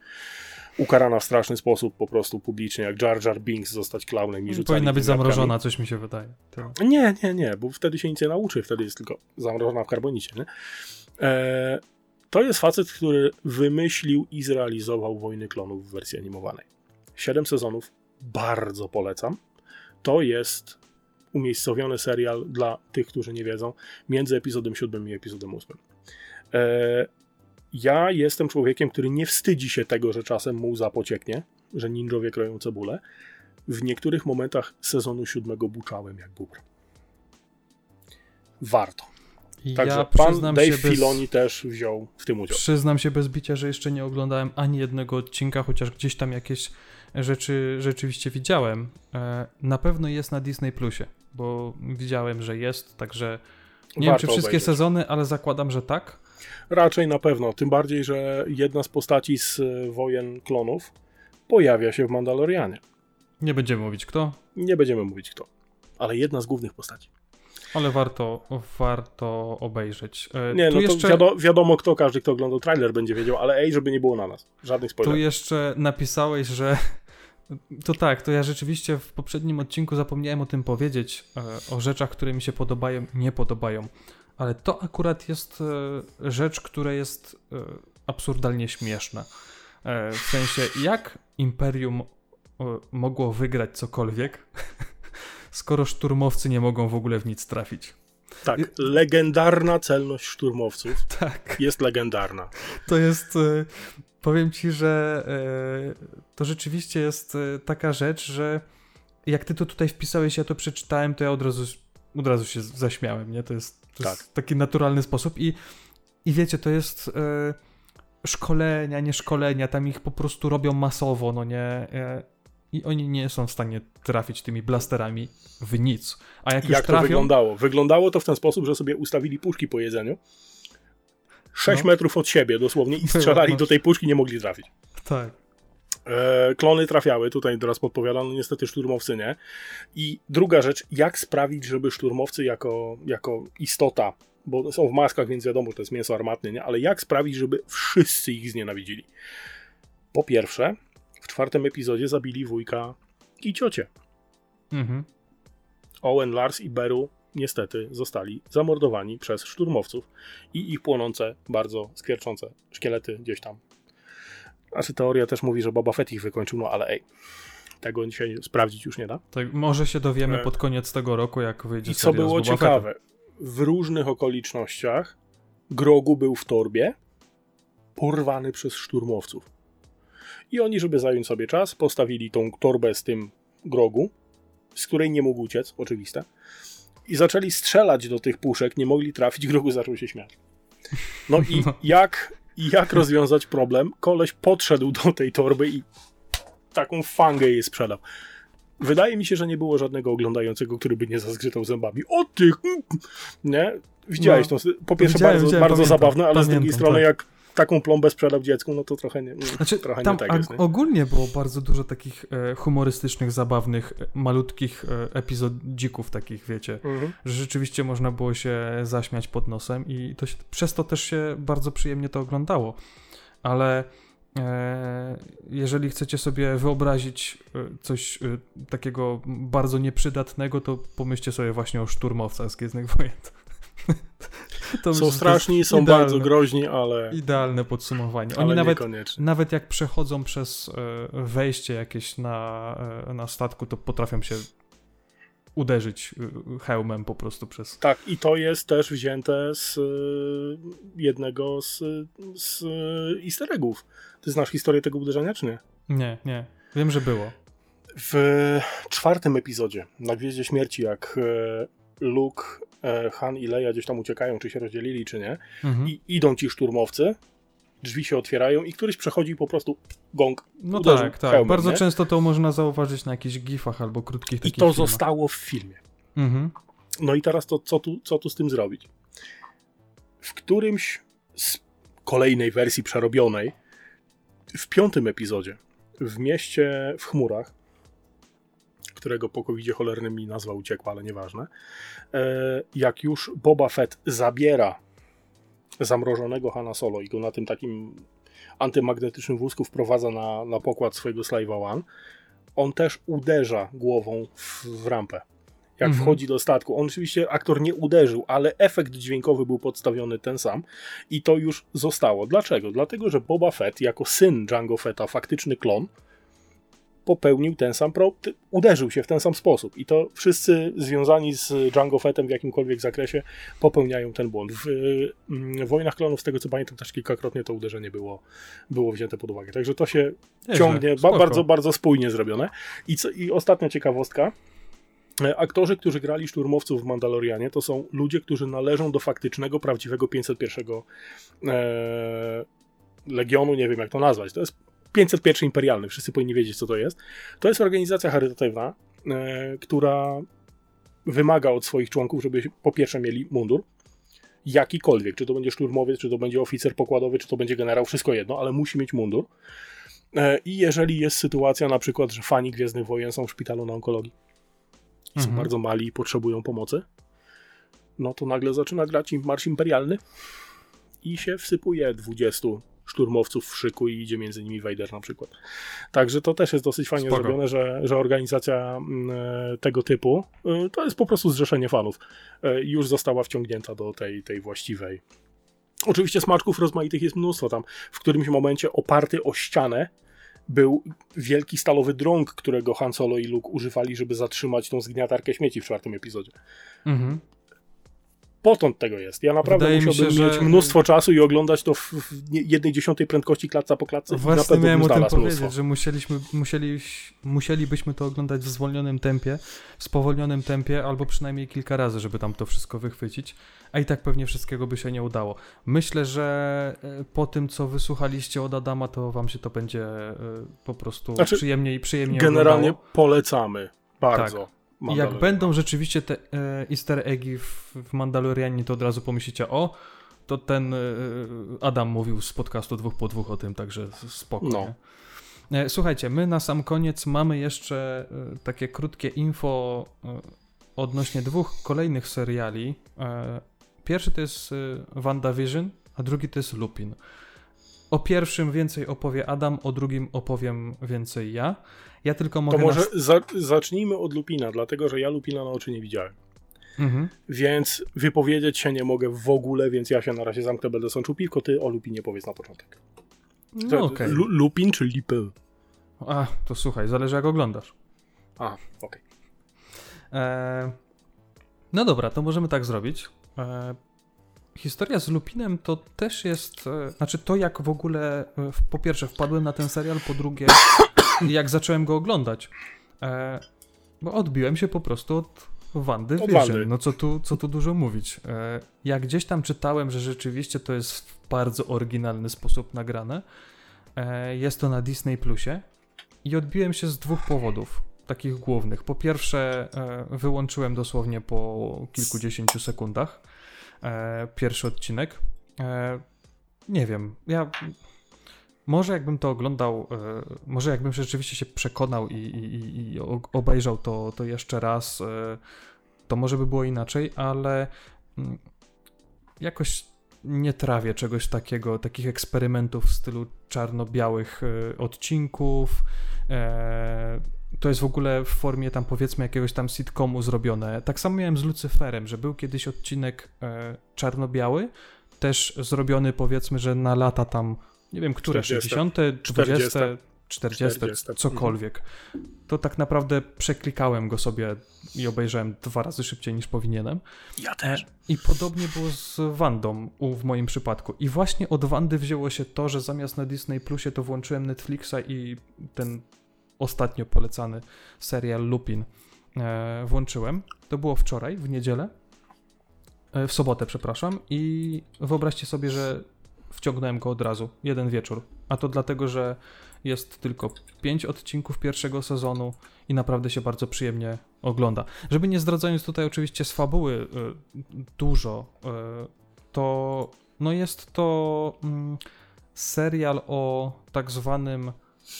ukarana w straszny sposób po prostu publicznie, jak Jar Jar Binks zostać klaunem i rzucali Powinna być zamrożona, coś mi się wydaje. To... Nie, nie, nie, bo wtedy się nic nie nauczy, wtedy jest tylko zamrożona w karbonicie. Nie? E, to jest facet, który wymyślił i zrealizował Wojny Klonów w wersji animowanej. Siedem sezonów, bardzo polecam. To jest umiejscowiony serial dla tych, którzy nie wiedzą, między epizodem 7 i epizodem 8. E, ja jestem człowiekiem, który nie wstydzi się tego, że czasem mu łza pocieknie, że ninjowie kroją cebulę. W niektórych momentach sezonu siódmego buczałem jak bóbr. Warto. I Także ja pan Dave bez... Filoni też wziął w tym udział. Przyznam się bez bicia, że jeszcze nie oglądałem ani jednego odcinka, chociaż gdzieś tam jakieś rzeczy rzeczywiście widziałem. E, Na pewno jest na Disney Plusie, bo widziałem, że jest, także nie wiem Warto czy wszystkie obejrzeć. sezony, ale zakładam, że tak. Raczej na pewno, tym bardziej, że jedna z postaci z e, Wojen Klonów pojawia się w Mandalorianie. Nie będziemy mówić kto, Nie będziemy mówić kto, ale jedna z głównych postaci. ale warto, warto obejrzeć. E, Nie, tu no to jeszcze, wiadomo, wiadomo kto, każdy kto oglądał trailer będzie wiedział, ale ej, żeby nie było na nas. Żadnych tu spoilerów. jeszcze napisałeś, że to tak, to ja rzeczywiście w poprzednim odcinku zapomniałem o tym powiedzieć, e, o rzeczach, które mi się podobają, nie podobają. Ale to akurat jest e, rzecz, która jest e, absurdalnie śmieszna. E, w sensie, jak Imperium mogło wygrać cokolwiek, skoro szturmowcy nie mogą w ogóle w nic trafić. Tak, legendarna celność szturmowców Tak. jest legendarna. To jest. Powiem ci, że to rzeczywiście jest taka rzecz, że jak ty to tutaj wpisałeś, ja to przeczytałem, to ja od razu, od razu się zaśmiałem, nie? To jest, to Tak. jest taki naturalny sposób i, i wiecie, to jest e, szkolenia, nie szkolenia, tam ich po prostu robią masowo, no nie? E, I oni nie są w stanie trafić tymi blasterami w nic. A jak, Jak to trafią, wyglądało? Wyglądało to w ten sposób, że sobie ustawili puszki po jedzeniu 6 No. metrów od siebie dosłownie i strzelali no. do tej puszki, nie mogli trafić. Tak. E, klony trafiały, tutaj teraz podpowiadano, niestety szturmowcy nie. I druga rzecz, jak sprawić, żeby szturmowcy jako, jako istota, bo są w maskach, więc wiadomo, to jest mięso armatne, nie? ale jak sprawić, żeby wszyscy ich znienawidzili? Po pierwsze, w czwartym epizodzie zabili wujka i ciocię. Mhm. Owen, Lars i Beru niestety zostali zamordowani przez szturmowców i ich płonące, bardzo skwierczące szkielety gdzieś tam. Znaczy teoria też mówi, że Boba Fett ich wykończył, no ale ej, tego dzisiaj sprawdzić już nie da. Tak, może się dowiemy E, pod koniec tego roku, jak wyjdzie I co było ciekawe, w różnych okolicznościach Grogu był w torbie, porwany przez szturmowców. I oni, żeby zająć sobie czas, postawili tą torbę z tym Grogu, z której nie mógł uciec, oczywiste, i zaczęli strzelać do tych puszek, nie mogli trafić, Grogu zaczął się śmiać. No i No. Jak, jak rozwiązać problem? Koleś podszedł do tej torby i taką fangę jej sprzedał. Wydaje mi się, że nie było żadnego oglądającego, który by nie zazgrzytał zębami. O ty! Nie? Widziałeś No. to? Po pierwsze Widziałem, bardzo, widziałem, bardzo pamiętam, zabawne, ale z pamiętam, drugiej strony tak. jak taką plombę sprzedał dziecku, no to trochę nie, Znaczy, trochę tam nie tak jest. Nie? ogólnie było bardzo dużo takich e, humorystycznych, zabawnych, e, malutkich e, epizodzików takich, wiecie, Mhm. że rzeczywiście można było się zaśmiać pod nosem i to się, przez to też się bardzo przyjemnie to oglądało. Ale E, jeżeli chcecie sobie wyobrazić e, coś takiego bardzo nieprzydatnego, to pomyślcie sobie właśnie o szturmowcach z Gwiezdnych Wojen. To są straszni, są idealne, bardzo groźni, ale... Idealne podsumowanie. Oni nawet, nawet jak przechodzą przez wejście jakieś na, na statku, to potrafią się uderzyć hełmem po prostu przez. Tak, i to jest też wzięte z jednego z, z easter eggów. Ty znasz historię tego uderzenia, czy nie? Nie, nie. Wiem, że było. W czwartym epizodzie, na Gwieździe Śmierci, jak e, Luke, e, Han i Leia gdzieś tam uciekają, czy się rozdzielili, czy nie, mhm. i idą ci szturmowcy, drzwi się otwierają i któryś przechodzi po prostu gong. No tak, tak. Hełmem, Bardzo nie? często to można zauważyć na jakichś gifach albo krótkich I to filmach. zostało w filmie. Mhm. No i teraz to co tu, co tu z tym zrobić? W którymś z kolejnej wersji przerobionej w piątym epizodzie, w mieście w chmurach, którego po covid cholernym mi nazwa uciekła, ale nieważne, e, jak już Boba Fett zabiera zamrożonego Hanna Solo i go na tym takim antymagnetycznym wózku wprowadza na, na pokład swojego Slave'a One, on też uderza głową w, w rampę jak mhm. wchodzi do statku. On oczywiście, aktor nie uderzył, ale efekt dźwiękowy był podstawiony ten sam i to już zostało. Dlaczego? Dlatego, że Boba Fett, jako syn Django Fetta, faktyczny klon, popełnił ten sam, pro, uderzył się w ten sam sposób. I to wszyscy związani z Django Fettem w jakimkolwiek zakresie popełniają ten błąd. W, w Wojnach Klonów, z tego co pamiętam, też kilkakrotnie to uderzenie było, było wzięte pod uwagę. Także to się Nieźle, ciągnie, ba, bardzo, bardzo spójnie zrobione. I, co, I ostatnia ciekawostka, aktorzy, którzy grali szturmowców w Mandalorianie, to są ludzie, którzy należą do faktycznego, prawdziwego 501 e, Legionu, nie wiem jak to nazwać. To jest 501 Imperialny, wszyscy powinni wiedzieć, co to jest. To jest organizacja charytatywna, e, która wymaga od swoich członków, żeby po pierwsze mieli mundur, jakikolwiek, czy to będzie szturmowiec, czy to będzie oficer pokładowy, czy to będzie generał, wszystko jedno, ale musi mieć mundur. E, I jeżeli jest sytuacja na przykład, że fani Gwiezdnych Wojen są w szpitalu na onkologii, i są mhm. bardzo mali i potrzebują pomocy, no to nagle zaczyna grać im marsz imperialny i się wsypuje 20 szturmowców w szyku i idzie między nimi Vader na przykład. Także to też jest dosyć fajnie Spoko. zrobione, że, że organizacja mm, e, tego typu e, to jest po prostu zrzeszenie fanów. E, już została wciągnięta do tej, tej właściwej. Oczywiście smaczków rozmaitych jest mnóstwo tam. W którymś momencie oparty o ścianę był wielki stalowy drąg, którego Han Solo i Luke używali, żeby zatrzymać tą zgniatarkę śmieci w czwartym epizodzie. Mhm. Potąd tego jest. Ja naprawdę Wydaje musiałbym się, mieć że... mnóstwo czasu i oglądać to w, jednej dziesiątej prędkości klatca po klatce. Właśnie miałem o tym powiedzieć, mnóstwo. że musieliśmy, musieli, musielibyśmy to oglądać w zwolnionym tempie, w spowolnionym tempie, albo przynajmniej kilka razy, żeby tam to wszystko wychwycić a i tak pewnie wszystkiego by się nie udało. Myślę, że e, po tym, co wysłuchaliście od Adama, to wam się to będzie e, po prostu znaczy, przyjemnie i przyjemnie Generalnie oglądało. polecamy. Bardzo. Tak. Jak będą rzeczywiście te e, easter eggi w, w Mandalorianie, to od razu pomyślicie, o, to ten Adam mówił z podcastu dwóch po dwóch o tym, także spoko. No. Słuchajcie, my na sam koniec mamy jeszcze takie krótkie info odnośnie dwóch kolejnych seriali, Pierwszy to jest WandaVision, a drugi to jest Lupin. O pierwszym więcej opowie Adam, o drugim opowiem więcej ja. Ja tylko mogę... To może nas... za zacznijmy od Lupina, dlatego że ja Lupina na oczy nie widziałem. Mhm. Więc wypowiedzieć się nie mogę w ogóle, więc ja się na razie zamknę, będę sączył piwko, ty o Lupinie powiedz na początek. No okay. Lupin czy Lipy? A, to słuchaj, zależy jak oglądasz. A, okej. Okay. E, no dobra, to możemy tak zrobić. E, historia z Lupinem to też jest, e, znaczy to jak w ogóle, e, po pierwsze wpadłem na ten serial, po drugie jak zacząłem go oglądać, bo odbiłem się po prostu od Wandy Vision, no co tu, co tu dużo mówić. Jak gdzieś tam czytałem, że rzeczywiście to jest w bardzo oryginalny sposób nagrane, jest to na Disney Plusie i odbiłem się z dwóch powodów takich głównych. Po pierwsze, e, wyłączyłem dosłownie po kilkudziesięciu sekundach e, pierwszy odcinek. E, nie wiem, ja. Może jakbym to oglądał, może jakbym rzeczywiście się przekonał i, i, i obejrzał to, to jeszcze raz, to może by było inaczej, ale mm, jakoś nie trawię czegoś takiego, takich eksperymentów w stylu czarno-białych e, odcinków. E, to jest w ogóle w formie tam powiedzmy jakiegoś tam sitcomu zrobione. Tak samo miałem z Lucyferem, że był kiedyś odcinek e, czarno-biały, też zrobiony powiedzmy, że na lata tam, nie wiem, które, 40, 60., 20, 40, 40. cokolwiek. To tak naprawdę przeklikałem go sobie i obejrzałem dwa razy szybciej niż powinienem. Ja I podobnie było z Wandą u, w moim przypadku. I właśnie od Wandy wzięło się to, że zamiast na Disney Plusie to włączyłem Netflixa i ten ostatnio polecany serial Lupin e, włączyłem. To było wczoraj, w niedzielę. E, w sobotę, przepraszam. I wyobraźcie sobie, że wciągnąłem go od razu, jeden wieczór. A to dlatego, że jest tylko pięć odcinków pierwszego sezonu i naprawdę się bardzo przyjemnie ogląda. Żeby nie zdradzając tutaj oczywiście z fabuły y, dużo, y, to no jest to mm, serial o tak zwanym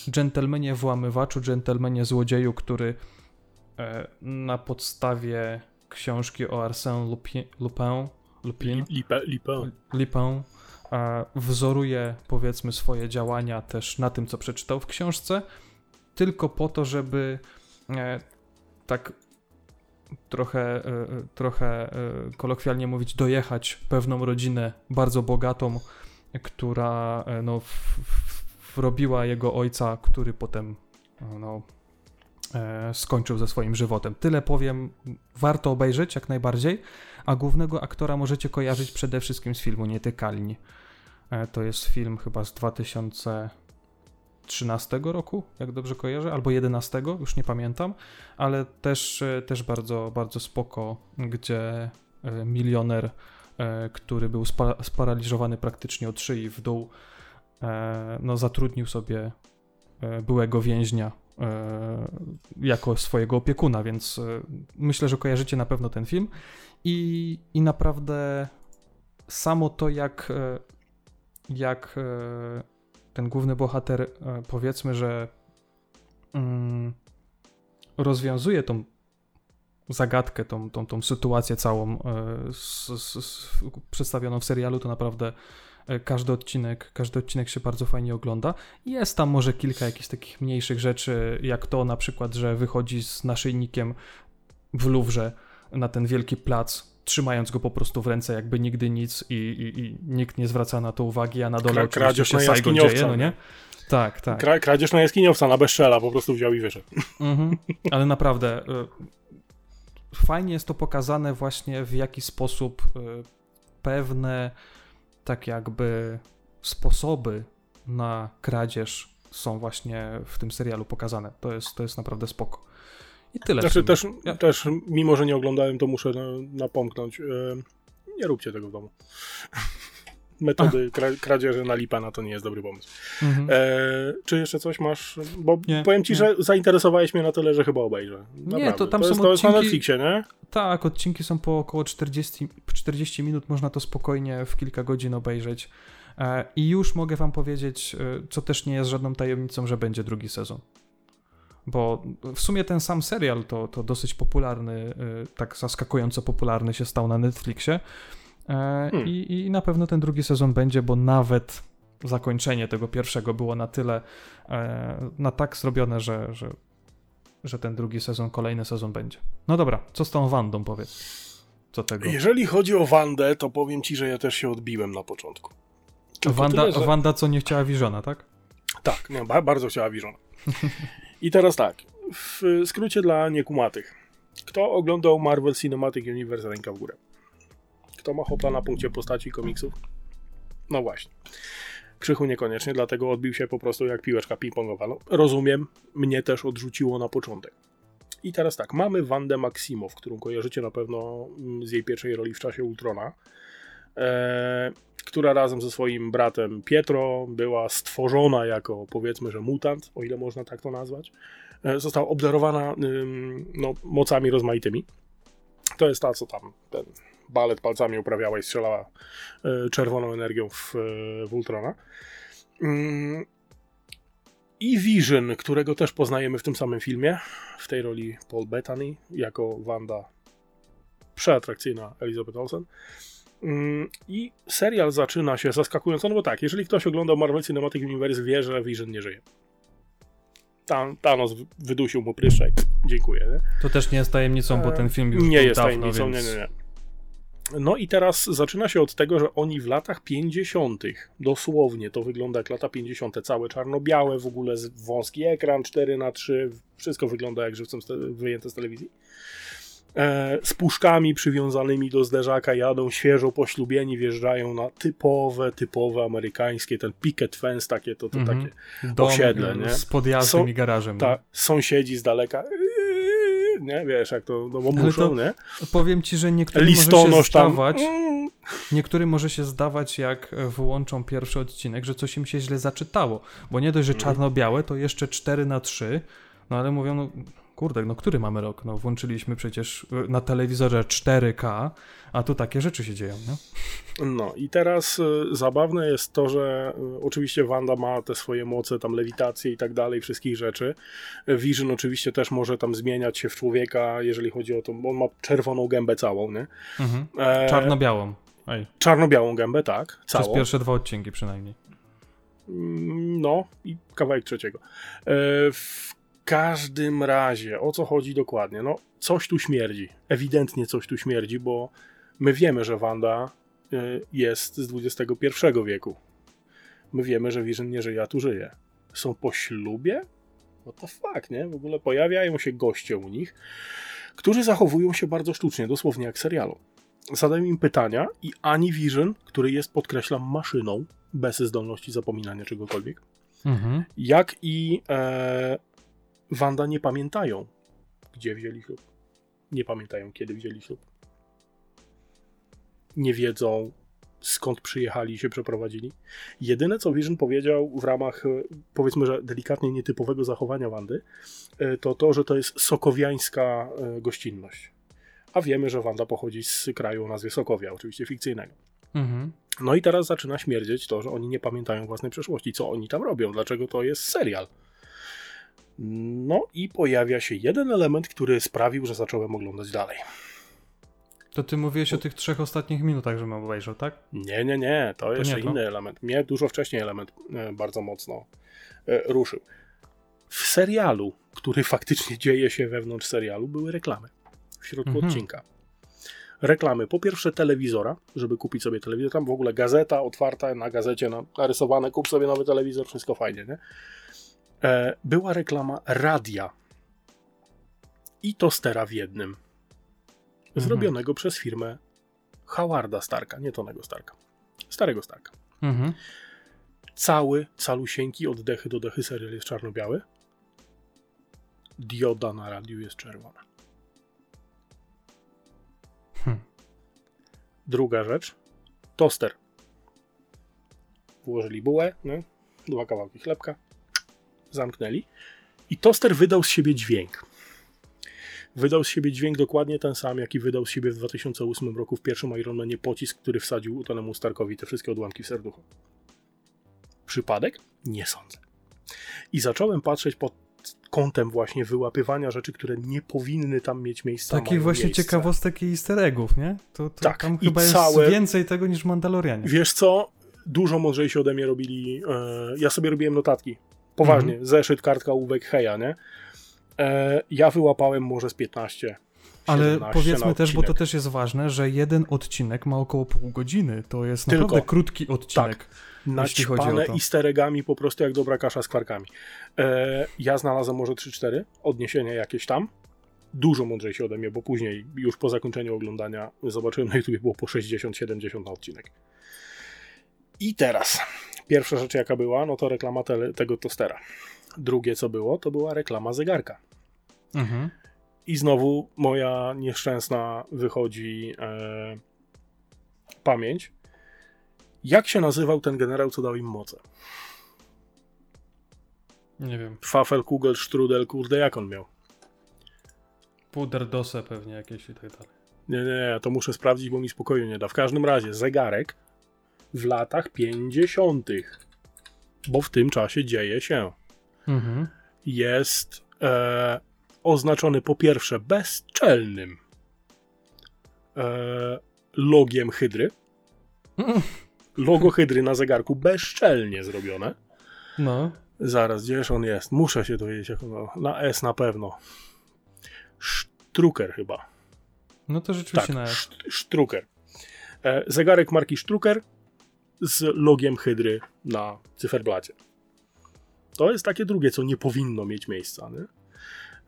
dżentelmenie włamywaczu, dżentelmenie złodzieju, który e, na podstawie książki o Arsène Lupin, Lupin, Lupin, Lipin, wzoruje powiedzmy swoje działania też na tym, co przeczytał w książce, tylko po to, żeby e, tak trochę, e, trochę kolokwialnie mówić, dojechać pewną rodzinę bardzo bogatą, która no, w, w, wrobiła jego ojca, który potem no, e, skończył ze swoim żywotem. Tyle powiem, warto obejrzeć jak najbardziej, a głównego aktora możecie kojarzyć przede wszystkim z filmu Nietykalni. E, to jest film chyba z 2013 roku, jak dobrze kojarzę, albo 11, już nie pamiętam, ale też, e, też bardzo, bardzo spoko, gdzie e, milioner, który był spa, sparaliżowany praktycznie od szyi w dół, no, zatrudnił sobie byłego więźnia jako swojego opiekuna, więc myślę, że kojarzycie na pewno ten film. I, i naprawdę samo to, jak, jak ten główny bohater, powiedzmy, że mm, rozwiązuje tą zagadkę, tą, tą, tą sytuację całą z, z, z, przedstawioną w serialu, to naprawdę E, każdy odcinek, każdy odcinek się bardzo fajnie ogląda. Jest tam może kilka jakichś takich mniejszych rzeczy, jak to na przykład, że wychodzi z naszyjnikiem w Luwrze na ten wielki plac, trzymając go po prostu w ręce, jakby nigdy nic i, i, i nikt nie zwraca na to uwagi, a na dole Kra oczywiście się Saigon dzieje, no nie? Tak, tak. Kra kradzież na jaskiniowca, na bezczela, po prostu wziął i wyszedł. Mhm. Ale naprawdę y, fajnie jest to pokazane właśnie w jaki sposób y, pewne tak jakby sposoby na kradzież są właśnie w tym serialu pokazane. To jest, to jest naprawdę spoko. I tyle. Znaczy też, ja... też, mimo że nie oglądałem, to muszę napomknąć. E, nie róbcie tego w domu. Metody kra kradzieży na lipana to nie jest dobry pomysł. Mhm. E, czy jeszcze coś masz? Bo nie, powiem ci, nie. że zainteresowałeś mnie na tyle, że chyba obejrzę. Naprawdę. Nie, to tam to są jest, odcinki... To jest na Netflixie, nie? Tak, odcinki są po około 40, 40 minut, można to spokojnie w kilka godzin obejrzeć. E, I już mogę wam powiedzieć, e, co też nie jest żadną tajemnicą, że będzie drugi sezon. Bo w sumie ten sam serial to, to dosyć popularny, e, tak zaskakująco popularny się stał na Netflixie. Hmm. I, I na pewno ten drugi sezon będzie, bo nawet zakończenie tego pierwszego było na tyle, na tak zrobione, że, że że ten drugi sezon, kolejny sezon będzie. No dobra, co z tą Wandą powiedz? Co tego? Jeżeli chodzi o Wandę, to powiem ci, że ja też się odbiłem na początku. Wanda, tyle, że... Wanda, co nie chciała Visiona, tak? Tak, nie, bardzo chciała Visiona. I teraz tak, w skrócie dla niekumatych. Kto oglądał Marvel Cinematic Universe ręka w górę? Kto ma hopla na punkcie postaci komiksów? No właśnie. Krzychu niekoniecznie, dlatego odbił się po prostu jak piłeczka ping-pongowa. No, rozumiem, mnie też odrzuciło na początek. I teraz tak, mamy Wandę Maximow, którą kojarzycie na pewno mm, z jej pierwszej roli w czasie Ultrona, e, która razem ze swoim bratem Pietro była stworzona jako powiedzmy, że mutant, o ile można tak to nazwać. E, została obdarowana no, mocami rozmaitymi. To jest ta, co tam ten balet palcami uprawiała i strzelała e, czerwoną energią w, e, w Ultrona. I Vision, którego też poznajemy w tym samym filmie, w tej roli Paul Bettany, jako Wanda przeatrakcyjna Elizabeth Olsen. Mm, I serial zaczyna się zaskakująco, no bo tak, jeżeli ktoś oglądał Marvel Cinematic Universe, wie, że Vision nie żyje. Tam Thanos wydusił mu pryszczek. Dziękuję. Nie? To też nie jest tajemnicą, bo ten film już nie jest dawno, tajemnicą, więc... nie, nie, nie. No i teraz zaczyna się od tego, że oni w latach 50., dosłownie to wygląda jak lata 50., całe czarno-białe, w ogóle wąski ekran 4 na 3 wszystko wygląda jak żywcem wyjęte z telewizji. E, z puszkami przywiązanymi do zderzaka jadą świeżo poślubieni, wjeżdżają na typowe, typowe amerykańskie, ten picket fence, takie to, to Mhm. takie Dom osiedle, y, nie? z podjazdem Są- i garażem. ta, sąsiedzi z daleka, nie, wiesz, jak to, no bo Ale muszą, to nie? Powiem ci, że niektórym może się tam, zdawać, mm, niektórym może się zdawać, jak e, wyłączą pierwszy odcinek, że coś im się źle zaczytało. Bo nie dość, że Mhm. czarno-białe, to jeszcze 4 na 3 no ale mówią, no kurde, no który mamy rok? No włączyliśmy przecież e, na telewizorze 4K, a tu takie rzeczy się dzieją, nie? No i teraz y, zabawne jest to, że y, oczywiście Wanda ma te swoje moce, tam lewitacje i tak dalej, wszystkich rzeczy. Y, Vision oczywiście też może tam zmieniać się w człowieka, jeżeli chodzi o to, bo on ma czerwoną gębę całą, nie? Mhm. E, Czarno-białą. Ej, Czarno-białą gębę, tak, przez całą. pierwsze dwa odcinki przynajmniej. Mm, No i kawałek trzeciego. E, w każdym razie, o co chodzi dokładnie? No, coś tu śmierdzi. Ewidentnie coś tu śmierdzi, bo my wiemy, że Wanda y, jest z XXI wieku. My wiemy, że Vision nie żyje, a tu żyje. Są po ślubie? What the fuck, nie? W ogóle pojawiają się goście u nich, którzy zachowują się bardzo sztucznie, dosłownie jak serialu. Zadają im pytania i ani Vision, który jest, podkreślam, maszyną, bez zdolności zapominania czegokolwiek, Mhm. jak i e, Wanda nie pamiętają, gdzie wzięli ślub. Nie pamiętają, kiedy wzięli ślub. Nie wiedzą, skąd przyjechali i się przeprowadzili. Jedyne, co Vision powiedział w ramach, e, powiedzmy, że delikatnie nietypowego zachowania Wandy, e, to to, że to jest sokowiańska e, gościnność. A wiemy, że Wanda pochodzi z kraju o nazwie Sokowia, oczywiście fikcyjnego. Mhm. No i teraz zaczyna śmierdzieć to, że oni nie pamiętają własnej przeszłości. Co oni tam robią? Dlaczego to jest serial? No i pojawia się jeden element, który sprawił, że zacząłem oglądać dalej. To ty mówiłeś o tych trzech ostatnich minutach, że obejrzał, tak? Nie, nie, nie, to, jeszcze nie to? inny element. Mnie dużo wcześniej element e, bardzo mocno e, ruszył. W serialu, który faktycznie dzieje się wewnątrz serialu, były reklamy w środku Mhm. odcinka. Reklamy, po pierwsze telewizora, żeby kupić sobie telewizor, tam w ogóle gazeta otwarta, na gazecie na- narysowane, kup sobie nowy telewizor, wszystko fajnie, nie? E, była reklama radia i tostera w jednym, zrobionego przez firmę Howarda Starka, nie Tonego Starka, starego Starka. Mhm. Cały, calusieńki od dechy do dechy serial jest czarno-biały. Dioda na radiu jest czerwona. Hm. Druga rzecz. Toster. Włożyli bułę, nie? dwa kawałki chlebka, zamknęli i toster wydał z siebie dźwięk. Wydał z siebie dźwięk dokładnie ten sam, jaki wydał z siebie w 2008 roku w pierwszym Ironmanie pocisk, który wsadził Tonemu Starkowi te wszystkie odłamki w serducho. Przypadek? Nie sądzę. I zacząłem patrzeć pod kątem właśnie wyłapywania rzeczy, które nie powinny tam mieć miejsca. Takich właśnie miejsce. ciekawostek i easter eggów, nie? To, to Tak, tam i chyba całe- jest więcej tego niż w Mandalorianie. Wiesz co? Dużo mądrzejsi ode mnie robili. E, ja sobie robiłem notatki. Poważnie. Mhm. Zeszyt, kartka, ołówek, heja, nie? E, ja wyłapałem może z 15. Ale 17 powiedzmy też, bo to też jest ważne, że jeden odcinek ma około pół godziny. To jest Tylko. naprawdę krótki odcinek. o naćpane easter eggami po prostu jak dobra kasza z kwarkami. E, ja znalazłem może 3-4 odniesienia jakieś tam. Dużo mądrzejsi ode mnie, bo później, już po zakończeniu oglądania, zobaczyłem na YouTube było po 60-70 na odcinek. I teraz, pierwsza rzecz jaka była, no to reklama tele, tego tostera. Drugie co było, to była reklama zegarka. Mhm. I znowu moja nieszczęsna wychodzi e, pamięć. Jak się nazywał ten generał, co dał im moce? Nie wiem. Fafel, Kugel, Strudel, kurde, jak on miał? Puder dose pewnie jakieś i tak dalej. Nie, nie, nie, to muszę sprawdzić, bo mi spokoju nie da. W każdym razie, zegarek w latach 50., bo w tym czasie dzieje się. Mhm. Jest e, oznaczony po pierwsze bezczelnym e, logiem Hydry, Logo Hydry na zegarku bezczelnie zrobione. No. Zaraz, gdzież on jest? Muszę się dowiedzieć, jak. Na S na pewno. Strucker chyba. No to Tak, rzeczywiście na Sz- Strucker. E, zegarek marki Strucker z logiem Hydry na cyferblacie. To jest takie drugie, co nie powinno mieć miejsca. Nie?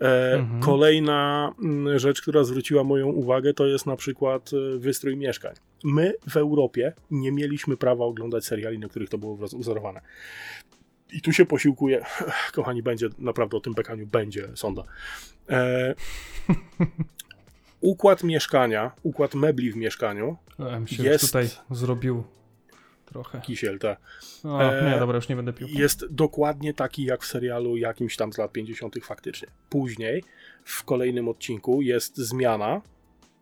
E, Mhm. Kolejna mm, rzecz, która zwróciła moją uwagę, to jest na przykład e, wystrój mieszkań. My w Europie nie mieliśmy prawa oglądać seriali, na których to było wzorowane. I tu się posiłkuje, kochani, będzie naprawdę o tym bekaniu, będzie sonda. E, układ mieszkania, układ mebli w mieszkaniu, M się Jest- tutaj zrobił trochę. kisiel te, O, E, nie, dobra, już nie będę pił. jest dokładnie taki jak w serialu jakimś tam z lat 50. faktycznie. Później w kolejnym odcinku jest zmiana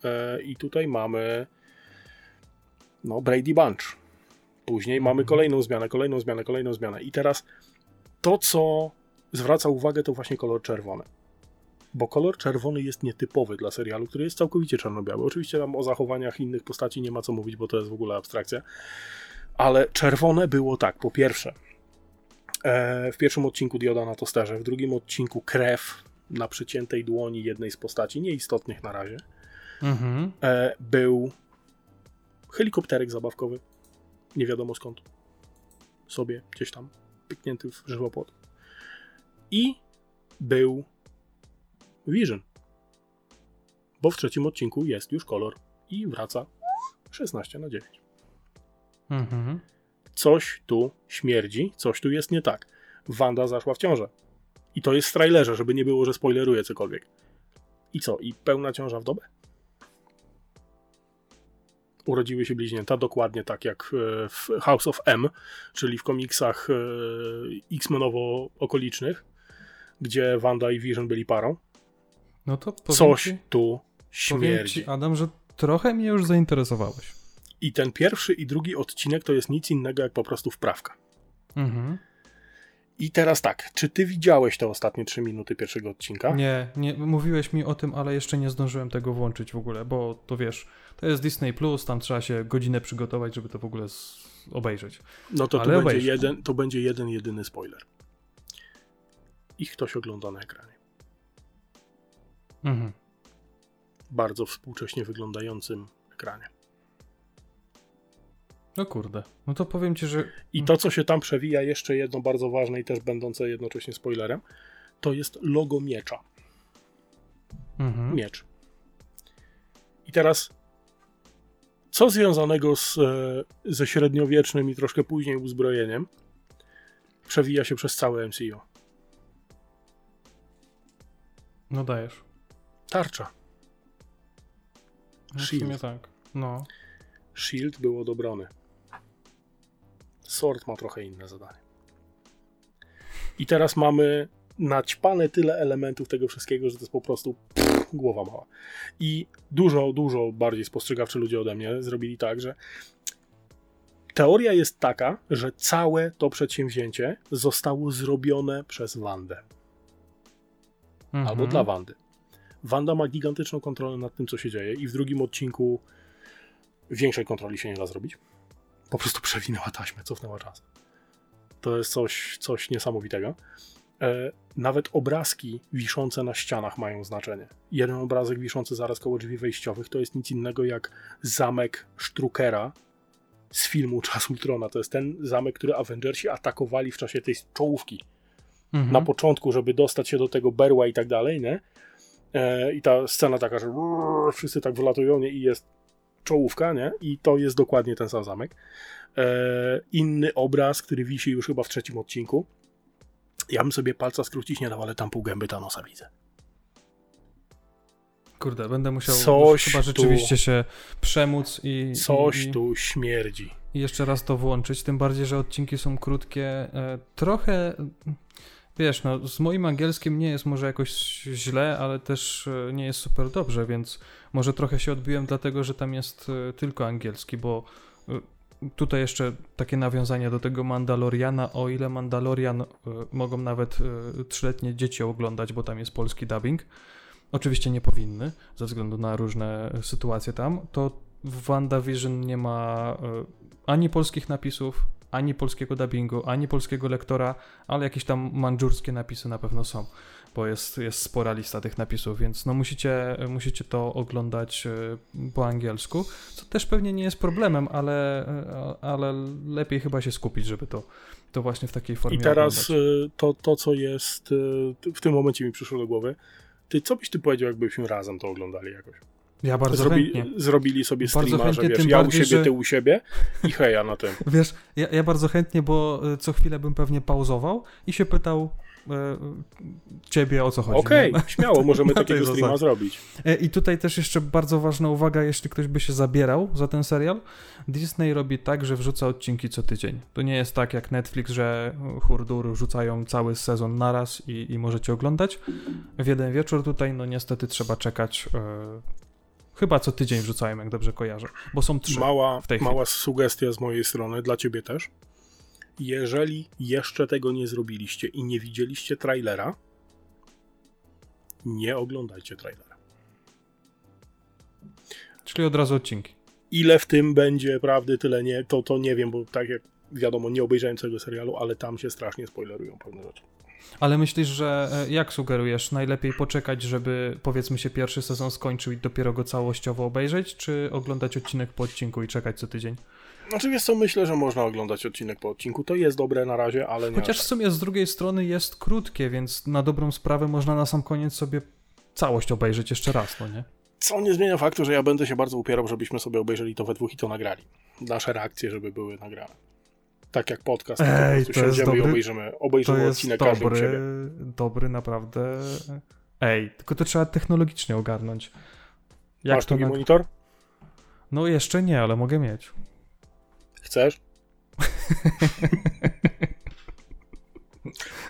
e, i tutaj mamy no Brady Bunch. Później mamy Mhm. kolejną zmianę, kolejną zmianę, kolejną zmianę. I teraz to, co zwraca uwagę, to właśnie kolor czerwony. Bo kolor czerwony jest nietypowy dla serialu, który jest całkowicie czarno-biały. Oczywiście tam o zachowaniach innych postaci nie ma co mówić, bo to jest w ogóle abstrakcja. Ale czerwone było tak, po pierwsze, e, w pierwszym odcinku dioda na tosterze, w drugim odcinku krew na przyciętej dłoni jednej z postaci, nieistotnych na razie, Mhm. e, był helikopterek zabawkowy, nie wiadomo skąd, sobie gdzieś tam pyknięty w żywopłot. I był Vision, bo w trzecim odcinku jest już kolor i wraca 16 na 9 Mhm. coś tu śmierdzi, coś tu jest nie tak. Wanda zaszła w ciążę. I to jest w trailerze, żeby nie było, że spoileruję cokolwiek. I co? I pełna ciąża w dobę? Urodziły się bliźnięta, dokładnie tak jak e, w House of M, czyli w komiksach e, X-Menowo-okolicznych, gdzie Wanda i Vision byli parą. No to powiem Coś ci, tu powiem śmierdzi. ci, Adam, że trochę mnie już zainteresowałeś. I ten pierwszy i drugi odcinek to jest nic innego jak po prostu wprawka. Mhm. I teraz tak, czy ty widziałeś te ostatnie trzy minuty pierwszego odcinka? Nie, nie, mówiłeś mi o tym, ale jeszcze nie zdążyłem tego włączyć w ogóle, bo to wiesz, to jest Disney Plus, tam trzeba się godzinę przygotować, żeby to w ogóle obejrzeć. No to, to, Ale będzie obejrzę. jeden, to będzie jeden, jedyny spoiler. Ich ktoś ogląda na ekranie. Mhm. Bardzo współcześnie wyglądającym ekranie. No kurde, no to powiem ci, że I to, co się tam przewija, jeszcze jedno bardzo ważne i też będące jednocześnie spoilerem, to jest logo miecza. mhm. Miecz. I teraz, co związanego z, e, ze średniowiecznym i troszkę później uzbrojeniem przewija się przez całe MCU? no dajesz. Tarcza. No, w Shield. sumie tak. No. Shield było do obrony. Sword ma trochę inne zadanie. I teraz mamy naćpane tyle elementów tego wszystkiego, że to jest po prostu pff, głowa mała. I dużo, dużo bardziej spostrzegawczy ludzie ode mnie zrobili tak, że teoria jest taka, że całe to przedsięwzięcie zostało zrobione przez Wandę. Mhm. Albo dla Wandy. Wanda ma gigantyczną kontrolę nad tym, co się dzieje i w drugim odcinku większej kontroli się nie da zrobić. Po prostu przewinęła taśmę, cofnęła czas. To jest coś, coś niesamowitego. E, nawet obrazki wiszące na ścianach mają znaczenie. Jeden obrazek wiszący zaraz koło drzwi wejściowych to jest nic innego jak zamek Struckera z filmu Czas Ultrona. To jest ten zamek, który Avengersi atakowali w czasie tej czołówki Mhm. na początku, żeby dostać się do tego berła i tak dalej, nie? E, I ta scena taka, że wszyscy tak wylatują, nie? I jest czołówka, nie? I to jest dokładnie ten sam zamek. E, inny obraz, który wisi już chyba w trzecim odcinku. Ja bym sobie palca skrócić nie dał, ale tam pół gęby Thanosa widzę. Kurde, będę musiał Coś chyba tu- rzeczywiście się przemóc i, Coś i, tu śmierdzi. i jeszcze raz to włączyć, tym bardziej, że odcinki są krótkie. E, trochę, wiesz, no z moim angielskim nie jest może jakoś źle, ale też e, nie jest super dobrze, więc może trochę się odbiłem dlatego, że tam jest e, tylko angielski, bo e, tutaj jeszcze takie nawiązanie do tego Mandaloriana, o ile Mandalorian mogą nawet trzyletnie dzieci oglądać, bo tam jest polski dubbing, oczywiście nie powinny, ze względu na różne sytuacje tam, to w WandaVision nie ma ani polskich napisów, ani polskiego dubbingu, ani polskiego lektora, ale jakieś tam mandżurskie napisy na pewno są, bo jest, jest spora lista tych napisów, więc no musicie, musicie to oglądać e, po angielsku, co też pewnie nie jest problemem, ale, e, ale lepiej chyba się skupić, żeby to, to właśnie w takiej formie I teraz oglądać. y, to, to, co jest, w tym momencie mi przyszło do głowy, ty, co byś ty powiedział, jakbyśmy razem to oglądali jakoś? Ja bardzo Zrobi, chętnie. zrobili sobie Bardzo streama, że chętnie, wiesz, tym ja bardziej, u siebie, że- ty u siebie i heja na tym. Wiesz, ja, ja bardzo chętnie, bo y, co chwilę bym pewnie pauzował i się pytał y, ciebie o co chodzi. Okej, nie? śmiało, możemy takiego streama zrobić. E, I tutaj też jeszcze bardzo ważna uwaga, jeśli ktoś by się zabierał za ten serial. Disney robi tak, że wrzuca odcinki co tydzień. To nie jest tak jak Netflix, że hurdur rzucają cały sezon naraz i, i możecie oglądać. W jeden wieczór tutaj, no niestety trzeba czekać. e, chyba co tydzień wrzucają, jak dobrze kojarzę, bo są trzy. Mała, w tej chwili. mała sugestia z mojej strony, dla ciebie też. Jeżeli jeszcze tego nie zrobiliście i nie widzieliście trailera, nie oglądajcie trailera. Czyli od razu odcinki. Ile w tym będzie prawdy, tyle nie, to, to nie wiem, bo tak jak wiadomo, nie obejrzałem całego serialu, ale tam się strasznie spoilerują pewne rzeczy. Ale myślisz, że e, jak sugerujesz, najlepiej poczekać, żeby powiedzmy się pierwszy sezon skończył i dopiero go całościowo obejrzeć, czy oglądać odcinek po odcinku i czekać co tydzień? Znaczy wiesz co, myślę, że można oglądać odcinek po odcinku. To jest dobre na razie, ale nie. Chociaż aż w sumie z drugiej strony jest krótkie, więc na dobrą sprawę można na sam koniec sobie całość obejrzeć jeszcze raz, no nie? Co nie zmienia faktu, że ja będę się bardzo upierał, żebyśmy sobie obejrzeli to we dwóch i to nagrali. Nasze reakcje, żeby były nagrane. Tak jak podcast, Ej, to to jest siądziemy i dobry- obejrzymy, To obejrzymy jest odcinek każdy dobry, dobry naprawdę. Ej, tylko to trzeba technologicznie ogarnąć. Jak Masz drugi nag- monitor? No jeszcze nie, ale mogę mieć. Chcesz?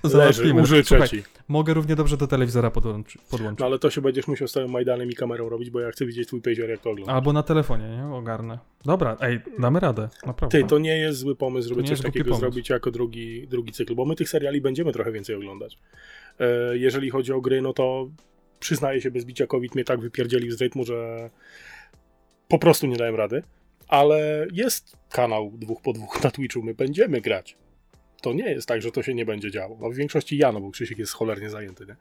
Załatwimy. użyczę ci. mogę równie dobrze do telewizora podłączy, podłączyć. No ale to się będziesz musiał z całym Majdanem i kamerą robić, bo ja chcę widzieć twój pager, jak to oglądasz. Albo na telefonie, nie? Ogarnę. Dobra, ej, damy radę, naprawdę. Ty, to nie jest zły pomysł, żeby coś takiego pomysł. zrobić jako drugi, drugi cykl, bo my tych seriali będziemy trochę więcej oglądać. E, jeżeli chodzi o gry, no to przyznaję się bez bicia COVID mnie tak wypierdzielił z rytmu, że po prostu nie dałem rady, ale jest kanał dwóch po dwóch na Twitchu, my będziemy grać. To nie jest tak, że to się nie będzie działo. No w większości ja, no bo Krzysiek jest cholernie zajęty, nie?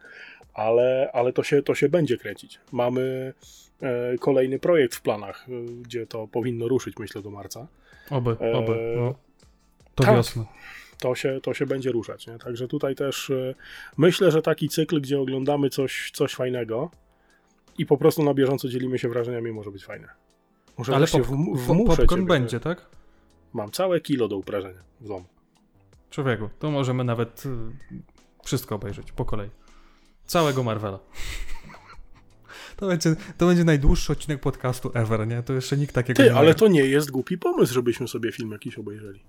Ale, ale to, się, to się będzie kręcić. Mamy e, kolejny projekt w planach, e, gdzie to powinno ruszyć, myślę, do marca Oby, oby. Eee, No. To tak. wiosna. to się, to się będzie ruszać. Nie? Także tutaj też y, myślę, że taki cykl, gdzie oglądamy coś, coś fajnego i po prostu na bieżąco dzielimy się wrażeniami, może być fajne. Może Ale pop, wmuszę popcorn będzie, tak? Mam całe kilo do uprażenia w domu. Człowieku, to możemy nawet y, wszystko obejrzeć po kolei. Całego Marvela. To będzie, to będzie najdłuższy odcinek podcastu ever, nie? To jeszcze nikt takiego Ty, nie ale to nie jest głupi pomysł, żebyśmy sobie film jakiś obejrzeli.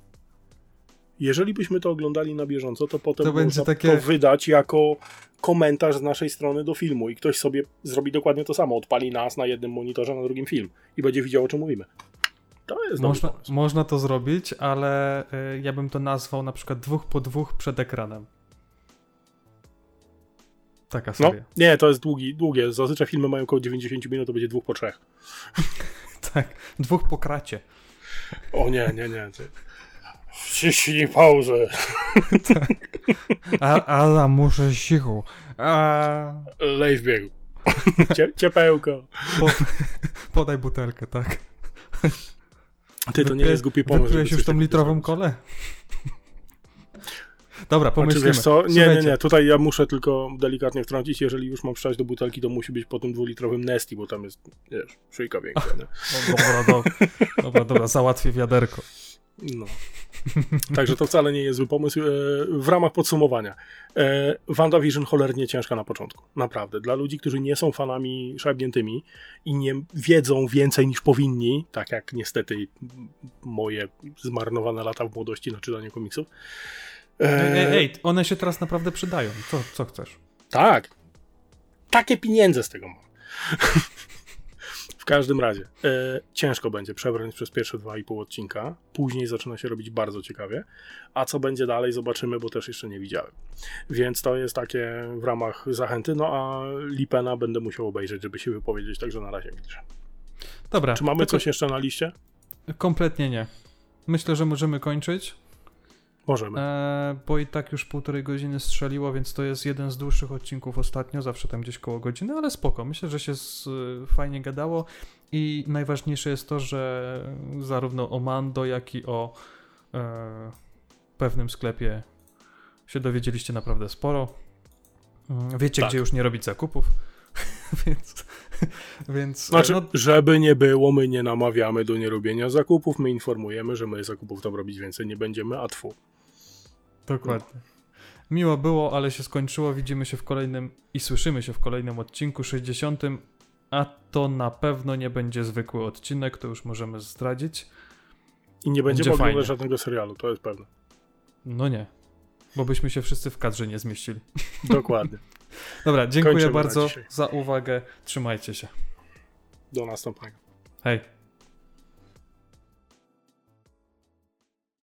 Jeżeli byśmy to oglądali na bieżąco, to potem To można będzie takie- to wydać jako komentarz z naszej strony do filmu i ktoś sobie zrobi dokładnie to samo. Odpali nas na jednym monitorze, na drugim film i będzie widział, o czym mówimy. To jest Można, pomysł. można to zrobić, ale y, ja bym to nazwał na przykład dwóch po dwóch przed ekranem. Taka No, seria. nie, to jest długi, długie. Zazwyczaj filmy mają około 90 minut, to będzie dwóch po trzech. Tak, dwóch po kracie. O nie, nie, nie. Ty. Wciśnij pauzę. A, ale muszę cicho. A, Lej w biegu. Cie, ciepełko. po, podaj butelkę, tak. Ty, to nie Wypie- jest głupi pomysł. Wypiłeś już tą litrową kolę? Dobra, Znaczy, pomyślimy. wiesz co? Nie, nie, Słuchajcie, nie. Tutaj ja muszę tylko delikatnie wtrącić. Jeżeli już mam wstać do butelki, to musi być po tym dwulitrowym Nesti, bo tam jest, wiesz, szyjka większa, nie? No, dobra, dobra, dobra, dobra, załatwię wiaderko. No. Także to wcale nie jest zły pomysł. E, W ramach podsumowania. E, WandaVision cholernie ciężka na początku. Naprawdę. Dla ludzi, którzy nie są fanami szarpniętymi i nie wiedzą więcej niż powinni, tak jak niestety moje zmarnowane lata w młodości na czytaniu komiksów. E, Ej, ej, ej, one się teraz naprawdę przydają. Co, co chcesz? Tak. Takie pieniądze z tego mam. w każdym razie, e, ciężko będzie przebrnąć przez pierwsze dwa i pół odcinka. Później zaczyna się robić bardzo ciekawie. A co będzie dalej, zobaczymy, bo też jeszcze nie widziałem. Więc to jest takie w ramach zachęty. No a Lipena będę musiał obejrzeć, żeby się wypowiedzieć, także na razie milczę. Dobra. Czy mamy tylko- coś jeszcze na liście? Kompletnie nie. myślę, że możemy kończyć, Możemy. e, bo i tak już półtorej godziny strzeliło, więc to jest jeden z dłuższych odcinków ostatnio, zawsze tam gdzieś koło godziny, ale spoko. Myślę, że się z, fajnie gadało i najważniejsze jest to, że zarówno o Mando, jak i o e, pewnym sklepie się dowiedzieliście naprawdę sporo. Mm, Wiecie, Tak. gdzie już nie robić zakupów, więc, więc Znaczy, no, żeby nie było, my nie namawiamy do nierobienia zakupów, my informujemy, że my zakupów tam robić więcej nie będziemy, a tfu. Dokładnie. Miło było, ale się skończyło. Widzimy się w kolejnym i słyszymy się w kolejnym odcinku 60. A to na pewno nie będzie zwykły odcinek, to już możemy zdradzić. I nie będziemy Będzie oglądać żadnego serialu, to jest pewne. No nie, bo byśmy się wszyscy w kadrze nie zmieścili. Dokładnie. Dobra, dziękuję Kończymy bardzo za uwagę. Trzymajcie się. Do następnego. Hej.